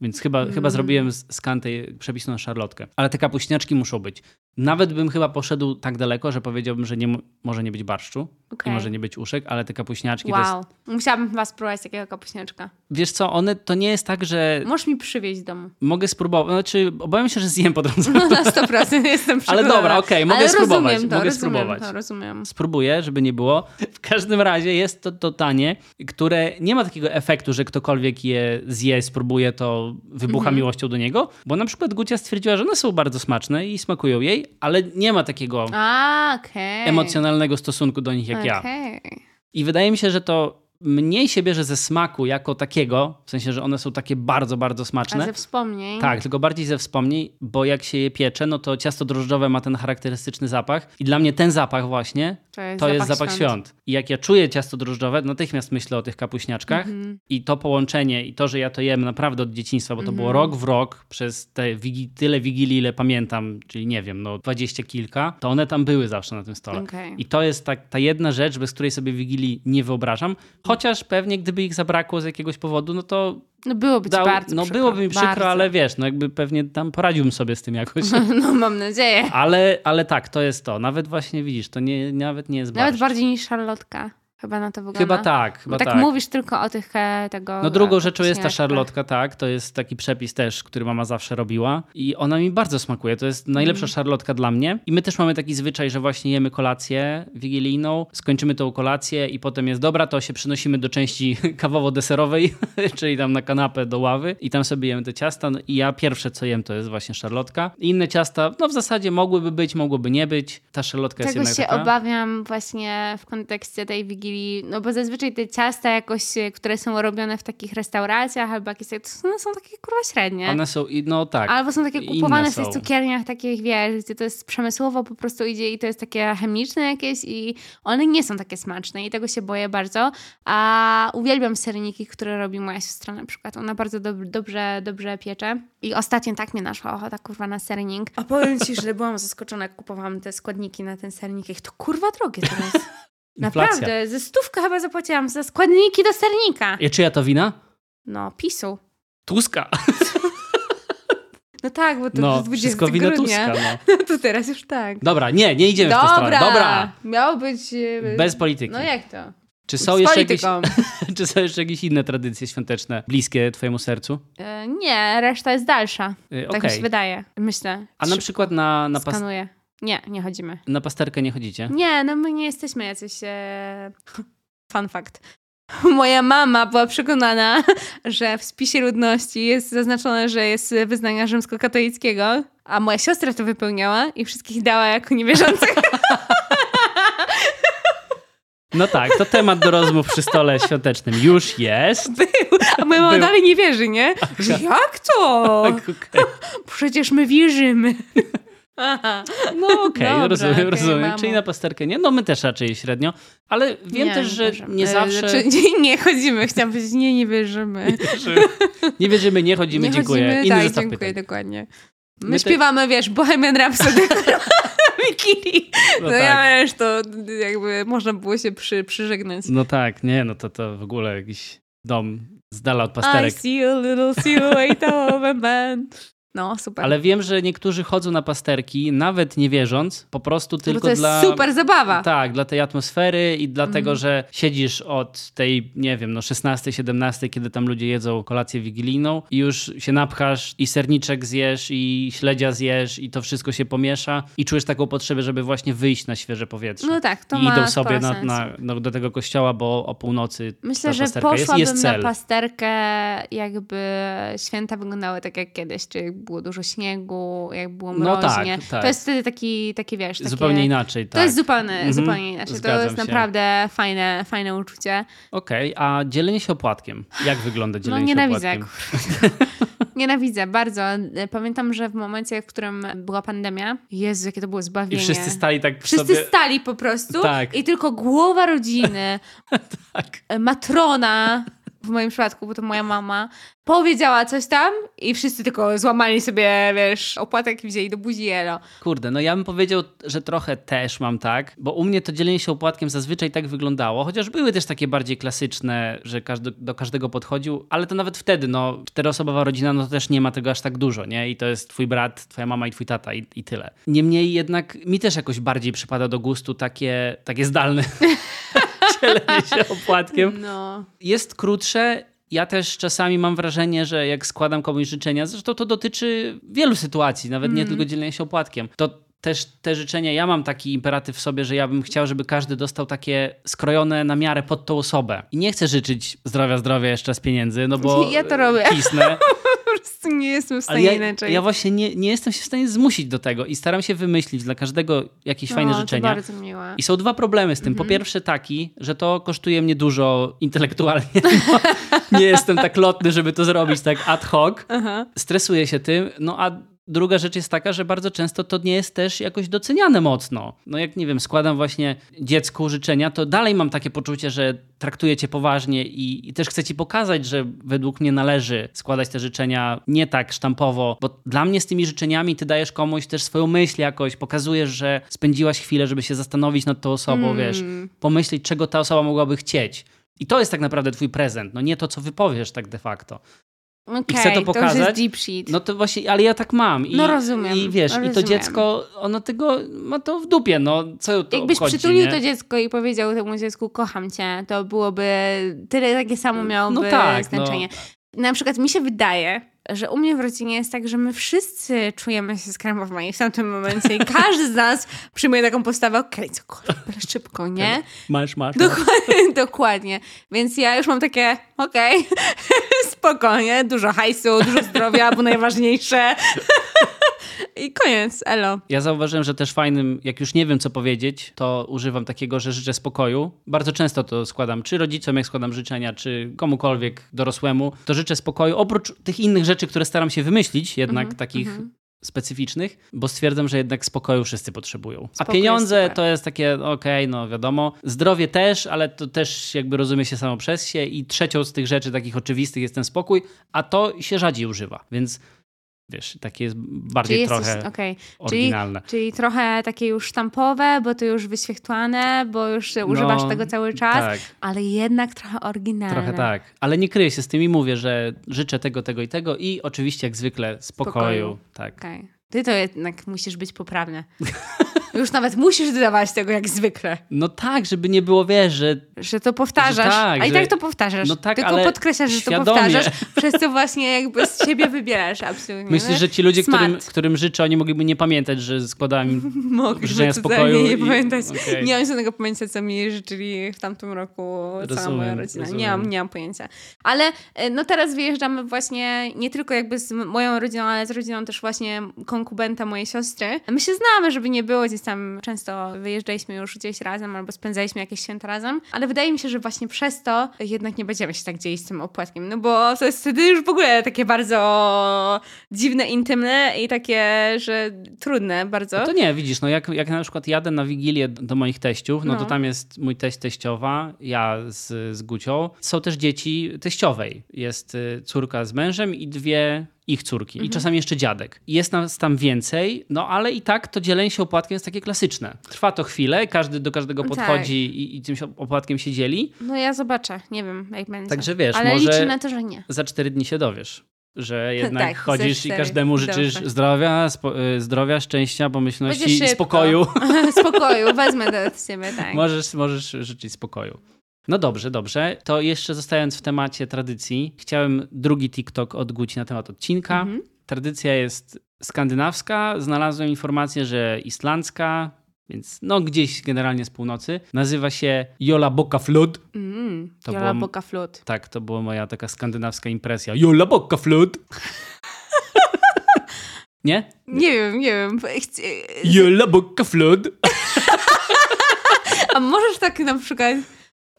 Więc chyba, Mm. chyba zrobiłem skan tej przepisu na szarlotkę. Ale te kapuśniaczki muszą być. Nawet bym chyba poszedł tak daleko, że powiedziałbym, że nie m- może nie być barszczu, Okej. nie może nie być uszek, ale te kapuśniaczki to jest Wow. Musiałabym chyba spróbować takiego kapuśniaczka. Wiesz co, one to nie jest tak, że Możesz mi przywieźć z domu. mogę spróbować. Znaczy, obawiam się, że zjem po drodze. No na 100% jestem Ale przekonana. dobra, okej, mogę Ale spróbować, Rozumiem to, mogę rozumiem spróbować. To, rozumiem. Spróbuję, żeby nie było. W każdym razie jest to, to tanie, które nie ma takiego efektu, że ktokolwiek je zje, spróbuje, to wybucha Mhm. miłością do niego. Bo na przykład Gucia stwierdziła, że one są bardzo smaczne i smakują jej, ale nie ma takiego A, okej. emocjonalnego stosunku do nich jak ja. Okej. I wydaje mi się, że to mniej się bierze ze smaku jako takiego, w sensie, że one są takie bardzo, bardzo A smaczne. ze wspomnień. Tak, tylko bardziej ze wspomnień, bo jak się je piecze, no to ciasto drożdżowe ma ten charakterystyczny zapach i dla mnie ten zapach właśnie To jest to zapach, jest zapach świąt. I jak ja czuję ciasto drożdżowe, natychmiast myślę o tych kapuśniaczkach Mhm. i to połączenie i to, że ja to jem naprawdę od dzieciństwa, bo to było Mhm. rok w rok przez te wigi- tyle wigilii, ile pamiętam, czyli nie wiem, no dwadzieścia kilka, to one tam były zawsze na tym stole. Okej. I to jest tak, ta jedna rzecz, bez której sobie wigilii nie wyobrażam, chociaż pewnie gdyby ich zabrakło z jakiegoś powodu, no to No byłoby dał, bardzo no przykro. byłoby mi przykro, Bardzo. ale wiesz, no jakby pewnie tam poradziłbym sobie z tym jakoś. No mam nadzieję. Ale, ale tak, to jest to. Nawet właśnie widzisz, to nie, nawet nie jest Nawet barszcz. bardziej niż szarlotka. Chyba na to wygląda. Chyba tak, chyba tak, tak. mówisz tylko o tych e, tego. No drugą e, rzeczą jest ta szarlotka, tak. To jest taki przepis też, który mama zawsze robiła i ona mi bardzo smakuje. To jest najlepsza Mm. szarlotka dla mnie. I my też mamy taki zwyczaj, że właśnie jemy kolację wigilijną, skończymy tą kolację i potem jest dobra, to się przenosimy do części kawowo-deserowej, czyli tam na kanapę do ławy i tam sobie jemy te ciasta. No I ja pierwsze co jem to jest właśnie szarlotka. Inne ciasta, no w zasadzie mogłyby być, mogłyby nie być. Ta szarlotka jest Tego jednak się taka... obawiam właśnie w kontekście tej wigilii no bo zazwyczaj te ciasta jakoś, e, które są robione w takich restauracjach albo jakieś, to są, no, są takie kurwa średnie. One są, i- no tak. Albo są takie kupowane w tych cukierniach takich, wiesz, gdzie to jest przemysłowo po prostu idzie i to jest takie chemiczne jakieś i one nie są takie smaczne i tego się boję bardzo. A uwielbiam serniki, które robi moja siostra na przykład. Ona bardzo dob- dobrze, dobrze piecze. I ostatnio tak mnie naszła ochota kurwa na sernik. A powiem ci, że byłam zaskoczona, jak kupowałam te składniki na ten sernik. Jak to kurwa drogie teraz. Inflacja. Naprawdę, ze stówkę chyba zapłaciłam za składniki do sernika. I czyja to wina? No, PiSu. Tuska. No tak, bo to No, jest 20 wszystko wina grudnia. Tuska. No. No to teraz już tak. Dobra, nie, nie idziemy w tę stronę. Dobra, Miało być... e, bez polityki. No jak to? Czy są, jeszcze jakieś, czy są jeszcze jakieś inne tradycje świąteczne bliskie twojemu sercu? E, nie, reszta jest dalsza. Y, Tak mi się wydaje. Myślę. A na przykład na, na, pas. Nie, nie chodzimy. na pasterkę nie chodzicie? Nie, no my nie jesteśmy jacyś... E... Fun fact. Moja mama była przekonana, że w spisie ludności jest zaznaczone, że jest wyznania rzymskokatolickiego, a moja siostra to wypełniała i wszystkich dała jako niewierzących. No tak, to temat do rozmów przy stole świątecznym już jest. Był, a moja mama dalej nie wierzy, nie? Że jak to? Przecież my wierzymy. Aha. No okej, Dobra, rozumiem, okej, rozumiem. mamo. Czyli na pasterkę nie? No my też raczej średnio, ale wiem też, że wierzymy. nie E, zawsze... Znaczy, nie, nie chodzimy, chciałam powiedzieć, nie, nie wierzymy. Nie wierzymy, nie chodzimy, nie dziękuję. chodzimy, Inny tak, dziękuję, pytań. dokładnie. My, My te- śpiewamy, wiesz, Bohemian Rhapsody Wikilii. No No, ja tak. wiesz, to jakby można było się przy, przyżegnać. No tak, nie, no to, to w ogóle jakiś dom z dala od I pasterek. see a little silhouette of a man. No, super. Ale wiem, że niektórzy chodzą na pasterki, nawet nie wierząc, po prostu Bo tylko to jest dla... super zabawa. Tak, dla tej atmosfery i dlatego, Mhm. że siedzisz od tej, nie wiem, no 16, 17, kiedy tam ludzie jedzą kolację wigilijną i już się napchasz i serniczek zjesz i śledzia zjesz i to wszystko się pomiesza i czujesz taką potrzebę, żeby właśnie wyjść na świeże powietrze. No tak, to I ma idą sobie na, na, no, do tego kościoła, bo o północy Myślę, ta że pasterka jest, poszłabym jest cel. na pasterkę, jakby święta wyglądały tak jak kiedyś, czyli było dużo śniegu, jak było No tak, mroźnie. tak. To jest wtedy taki, taki wiesz, takie... Zupełnie inaczej, tak. To jest zupełnie, Mhm, zupełnie inaczej. To zgadzam jest się. naprawdę fajne, fajne uczucie. Okej, a dzielenie się opłatkiem. Jak wygląda No dzielenie się nienawidzę. opłatkiem? Nienawidzę bardzo. Pamiętam, że w momencie, w którym była pandemia, Jezu, jakie to było I zbawienie. wszyscy stali tak przy Wszyscy sobie... stali po prostu Tak. i tylko głowa rodziny, Tak. matrona, w moim przypadku, bo to moja mama, powiedziała coś tam i wszyscy tylko złamali sobie, wiesz, opłatek i wzięli do buzi elo. Kurde, no ja bym powiedział, że trochę też mam tak, bo u mnie to dzielenie się opłatkiem zazwyczaj tak wyglądało, chociaż były też takie bardziej klasyczne, że każdy, do każdego podchodził, ale to nawet wtedy, no czteroosobowa rodzina, no to też nie ma tego aż tak dużo, nie? I to jest twój brat, twoja mama i twój tata i, i tyle. Niemniej jednak mi też jakoś bardziej przypada do gustu takie, takie zdalne dzielenie się opłatkiem. No. jest krótsze. Ja też czasami mam wrażenie, że jak składam komuś życzenia, zresztą to dotyczy wielu sytuacji, nawet nie tylko dzielenia się opłatkiem, to też te życzenia, ja mam taki imperatyw w sobie, że ja bym chciał, żeby każdy dostał takie skrojone na miarę pod tą osobę. I nie chcę życzyć zdrowia, zdrowia jeszcze z pieniędzy, no bo Ja to robię. kisnę. Po prostu nie jestem w stanie ja, inaczej. ja właśnie nie, nie jestem się w stanie zmusić do tego i staram się wymyślić dla każdego jakieś fajne no, życzenia. To bardzo miłe. I są dwa problemy z tym. Mhm. Po pierwsze taki, że to kosztuje mnie dużo intelektualnie. No, nie jestem tak lotny, żeby to zrobić tak ad hoc. Aha. Stresuję się tym. No a druga rzecz jest taka, że bardzo często to nie jest też jakoś doceniane mocno. No jak, nie wiem, składam właśnie dziecku życzenia, to dalej mam takie poczucie, że traktuję cię poważnie i, i też chcę ci pokazać, że według mnie należy składać te życzenia nie tak sztampowo, bo dla mnie z tymi życzeniami ty dajesz komuś też swoją myśl jakoś, pokazujesz, że spędziłaś chwilę, żeby się zastanowić nad tą osobą, Mm. wiesz, pomyśleć, czego ta osoba mogłaby chcieć. I to jest tak naprawdę twój prezent, no nie to, co wypowiesz tak de facto. Okej, chcę to pokazać. jest deep shit. No to właśnie, ale ja tak mam. I, No rozumiem, I wiesz, i to rozumiem. dziecko, ono tego ma to w dupie, no co to Jakbyś obchodzi, przytulił nie? to dziecko i powiedział temu dziecku, kocham cię, to byłoby tyle takie samo miałoby No tak, znaczenie. Na przykład mi się wydaje, że u mnie w rodzinie jest tak, że my wszyscy czujemy się skrępowani w tamtym momencie i każdy z nas przyjmuje taką postawę, okej, cokolwiek, szybko, nie? Masz, masz. Dokładnie, dokładnie. Więc ja już mam takie, okej, spoko, nie? Dużo hajsu, dużo zdrowia, bo najważniejsze. I koniec, elo. Ja zauważyłem, że też fajnym, jak już nie wiem co powiedzieć, to używam takiego, że życzę spokoju. Bardzo często to składam, czy rodzicom, jak składam życzenia, czy komukolwiek dorosłemu, to życzę spokoju. Oprócz tych innych rzeczy, które staram się wymyślić, jednak Mhm, takich specyficznych, bo stwierdzam, że jednak spokoju wszyscy potrzebują. A Spokój pieniądze jest to jest takie, okej, no wiadomo. Zdrowie też, ale to też jakby rozumie się samo przez się i trzecią z tych rzeczy takich oczywistych jest ten spokój, a to się rzadziej używa, więc wiesz, takie jest bardziej Czyli trochę okej. Czyli, oryginalne. czyli trochę takie już sztampowe, bo to już wyświetlane, bo już używasz No, tego cały czas, Tak. ale jednak trochę oryginalne. Trochę tak, ale nie kryję się z tym i mówię, że życzę tego, tego i tego i oczywiście jak zwykle spokoju. Spokoju. Tak. Okej. Ty to jednak musisz być poprawny. Już nawet musisz dodawać tego jak zwykle, No tak, żeby nie było, wiesz, że że to powtarzasz, Że tak, a i że- tak to powtarzasz. No tak, Tylko ale podkreślasz, że świadomie. to powtarzasz, przez co właśnie jakby z siebie wybierasz absolutnie. no? że ci ludzie, Smart. którym, którym życzę, oni mogliby nie pamiętać, że składałem im Mogliby życzenia spokoju nie i- pamiętać. okej. Nie mam żadnego pojęcia, co mi życzyli w tamtym roku cała Rozumiem, moja rodzina. Nie mam, nie mam pojęcia. Ale e, no teraz wyjeżdżamy właśnie nie tylko jakby z moją rodziną, ale z rodziną też właśnie konkubenta mojej siostry. My się znamy, żeby nie było gdzieś tam, często wyjeżdżaliśmy już gdzieś razem albo spędzaliśmy jakieś święta razem, ale wydaje mi się, że właśnie przez to jednak nie będziemy się tak dzielić z tym opłatkiem, no bo to jest wtedy już w ogóle takie bardzo dziwne, intymne i takie, że trudne bardzo. No to nie, widzisz, no jak, jak na przykład jadę na Wigilię do moich teściów, no, No. to tam jest mój teść, teściowa, ja z, z Gucią. Są też dzieci teściowej. Jest y, córka z mężem i dwie ich córki. Mhm. I czasami jeszcze dziadek. Jest nas tam więcej, no ale i tak to dzielenie się opłatkiem jest takie klasyczne. Trwa to chwilę, każdy do każdego Tak. podchodzi i, i tym opłatkiem się dzieli. No ja zobaczę, nie wiem jak będzie. Także wiesz, Ale może- liczę na to, że nie. Za cztery dni się dowiesz. Że jednak Tak, chodzisz i każdemu życzysz Dobrze. zdrowia, spo, y, zdrowia, szczęścia, pomyślności i spokoju. Spokoju, wezmę to od ciebie, tak. Możesz, możesz życzyć spokoju. No dobrze, dobrze. To jeszcze zostając w temacie tradycji, chciałem drugi TikTok od Guci na temat odcinka. Mhm. Tradycja jest skandynawska. Znalazłem informację, że islandzka, więc no gdzieś generalnie z północy. Nazywa się Jola Boka Flood. Mm, To Jola było- Boka Flut. Tak, to była moja taka skandynawska impresja. Jola Boka Flood. Nie? Nie wiem, nie wiem. Chci- Jola Boka Flood. A możesz tak na przykład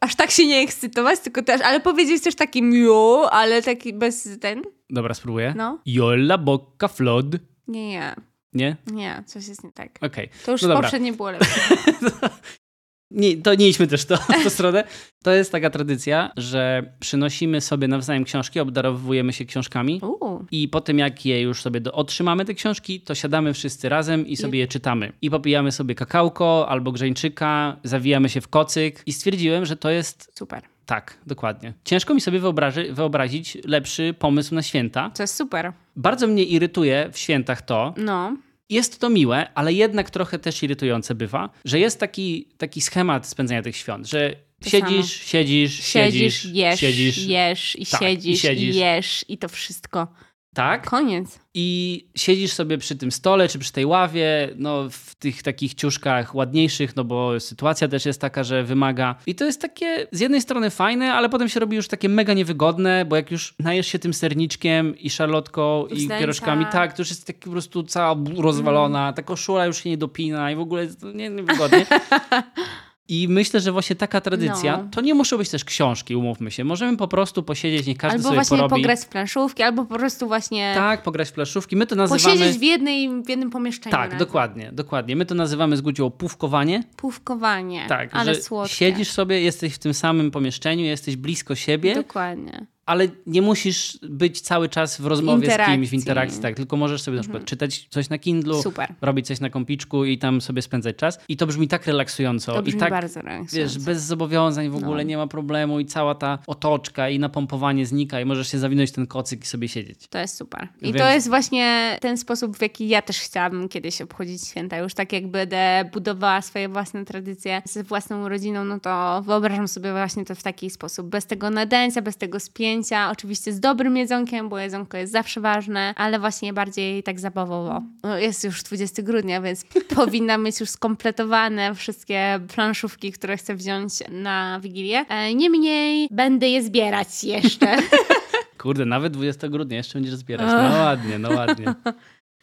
aż tak się nie ekscytować, tylko też, ale powiedzieć też taki miu, ale taki bez ten, Dobra, spróbuję. no. Jola Boka Flood. Nie, nie, Nie? nie, coś jest nie tak. Okej. To już No poprzednie było lepsze. Nie, to nie idźmy też to, w tą stronę. To jest taka tradycja, że przynosimy sobie nawzajem książki, obdarowujemy się książkami Uuu, i po tym jak je już sobie do, otrzymamy te książki, to siadamy wszyscy razem i sobie je czytamy. I popijamy sobie kakałko albo grzeńczyka, zawijamy się w kocyk i stwierdziłem, że to jest super. tak, dokładnie. Ciężko mi sobie wyobraży, wyobrazić lepszy pomysł na święta. To jest super. Bardzo mnie irytuje w świętach to, No, jest to miłe, ale jednak trochę też irytujące bywa, że jest taki, taki schemat spędzania tych świąt, że siedzisz, siedzisz, siedzisz, siedzisz, jesz, siedzisz, jesz i Tak, i siedzisz, i siedzisz. jesz i to wszystko. Tak? Koniec. I siedzisz sobie przy tym stole czy przy tej ławie, no w tych takich ciuszkach ładniejszych, no bo sytuacja też jest taka, że wymaga. I to jest takie z jednej strony fajne, ale potem się robi już takie mega niewygodne, bo jak już najesz się tym serniczkiem i szarlotką i pierożkami, tak, to już jest taki po prostu cała rozwalona, ta koszula już się nie dopina i w ogóle jest niewygodnie. I myślę, że właśnie taka tradycja, No. to nie muszą być też książki, umówmy się. Możemy po prostu posiedzieć, niech każdy Albo sobie właśnie porobi. pograć w planszówki, albo po prostu właśnie Tak, pograć w planszówki. My to nazywamy... posiedzieć w, jednej, w jednym pomieszczeniu. Tak, razem. dokładnie, dokładnie. My to nazywamy z Gucią pówkowanie. Pówkowanie. Tak, ale że słodkie. siedzisz sobie, jesteś w tym samym pomieszczeniu, jesteś blisko siebie, Dokładnie. Ale nie musisz być cały czas w rozmowie z kimś, w interakcji. tak, tylko możesz sobie na przykład czytać coś na Kindlu, Super. robić coś na kompiczku i tam sobie spędzać czas. I to brzmi tak relaksująco To i brzmi tak bardzo wiesz, relaksująco. bez zobowiązań w ogóle No. nie ma problemu i cała ta otoczka i napompowanie znika i możesz się zawinąć ten kocyk i sobie siedzieć. To jest super. I Więc- to jest właśnie ten sposób, w jaki ja też chciałabym kiedyś obchodzić święta. Już tak jak będę budowała swoje własne tradycje ze własną rodziną, no to wyobrażam sobie właśnie to w taki sposób. Bez tego nadęcia, bez tego spięcia. Oczywiście z dobrym jedzonkiem, bo jedzonko jest zawsze ważne, ale właśnie bardziej tak zabawowo. No, jest już 20 grudnia, więc powinna mieć już skompletowane wszystkie planszówki, które chcę wziąć na Wigilię. E, Niemniej będę je zbierać jeszcze. Kurde, nawet 20 grudnia jeszcze będziesz zbierać. No ładnie, no ładnie.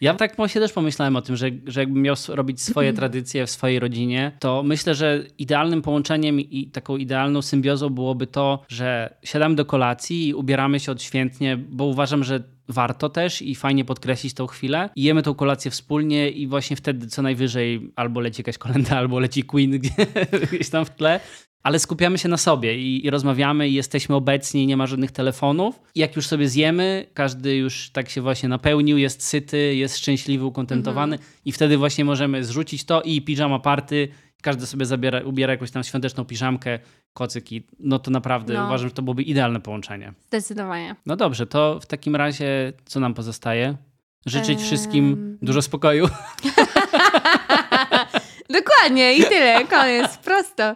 Ja tak się też pomyślałem o tym, że, że jakbym miał robić swoje tradycje w swojej rodzinie, to myślę, że idealnym połączeniem i taką idealną symbiozą byłoby to, że siadamy do kolacji i ubieramy się odświętnie, bo uważam, że warto też i fajnie podkreślić tą chwilę. I jemy tą kolację wspólnie i właśnie wtedy co najwyżej albo leci jakaś kolenda, albo leci Queen gdzieś tam w tle ale skupiamy się na sobie i, i, rozmawiamy i jesteśmy obecni, nie ma żadnych telefonów. I jak już sobie zjemy, każdy już tak się właśnie napełnił, jest syty, jest szczęśliwy, ukontentowany mm -hmm. i wtedy właśnie możemy zrzucić to i piżama party, każdy sobie zabiera, ubiera jakąś tam świąteczną piżamkę, kocyki. No to naprawdę no. uważam, że to byłoby idealne połączenie. Zdecydowanie. No dobrze, to w takim razie co nam pozostaje? Życzyć ehm... wszystkim dużo spokoju. Dokładnie i tyle, koniec, prosto.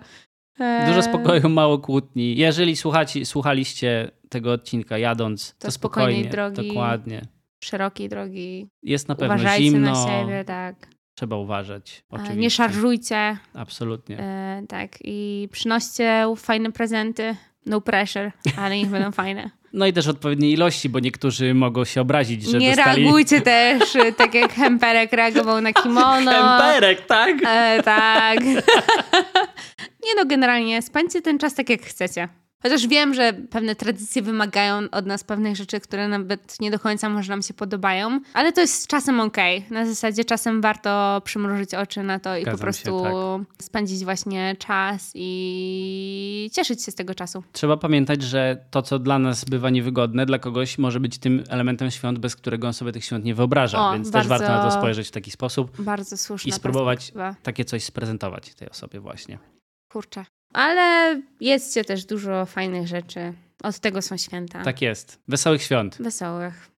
Dużo spokoju, mało kłótni. Jeżeli słuchacie, słuchaliście tego odcinka jadąc, to, to spokojnie, drogi, dokładnie. Szerokiej drogi. Jest na pewno Uważajcie zimno. na siebie, tak. Trzeba uważać, oczywiście. Nie szarżujcie. Absolutnie. E, tak, i przynoście fajne prezenty. No pressure, ale niech będą fajne. No i też odpowiedniej ilości, bo niektórzy mogą się obrazić, że Nie dostali... reagujcie też, tak jak Hemperek reagował na kimono. Hemperek, tak? E, tak. Nie no, generalnie spędźcie ten czas tak jak chcecie. Chociaż wiem, że pewne tradycje wymagają od nas pewnych rzeczy, które nawet nie do końca może nam się podobają, ale to jest czasem okej. Okay. Na zasadzie czasem warto przymrużyć oczy na to i Zgadzam po prostu się, tak. spędzić właśnie czas i cieszyć się z tego czasu. Trzeba pamiętać, że to, co dla nas bywa niewygodne, dla kogoś może być tym elementem świąt, bez którego on sobie tych świąt nie wyobraża, o, więc bardzo, też warto na to spojrzeć w taki sposób. Bardzo słusznie. I spróbować takie coś sprezentować tej osobie właśnie. Kurczę. Ale jedzcie też dużo fajnych rzeczy. Od tego są święta. Tak jest. Wesołych świąt. Wesołych.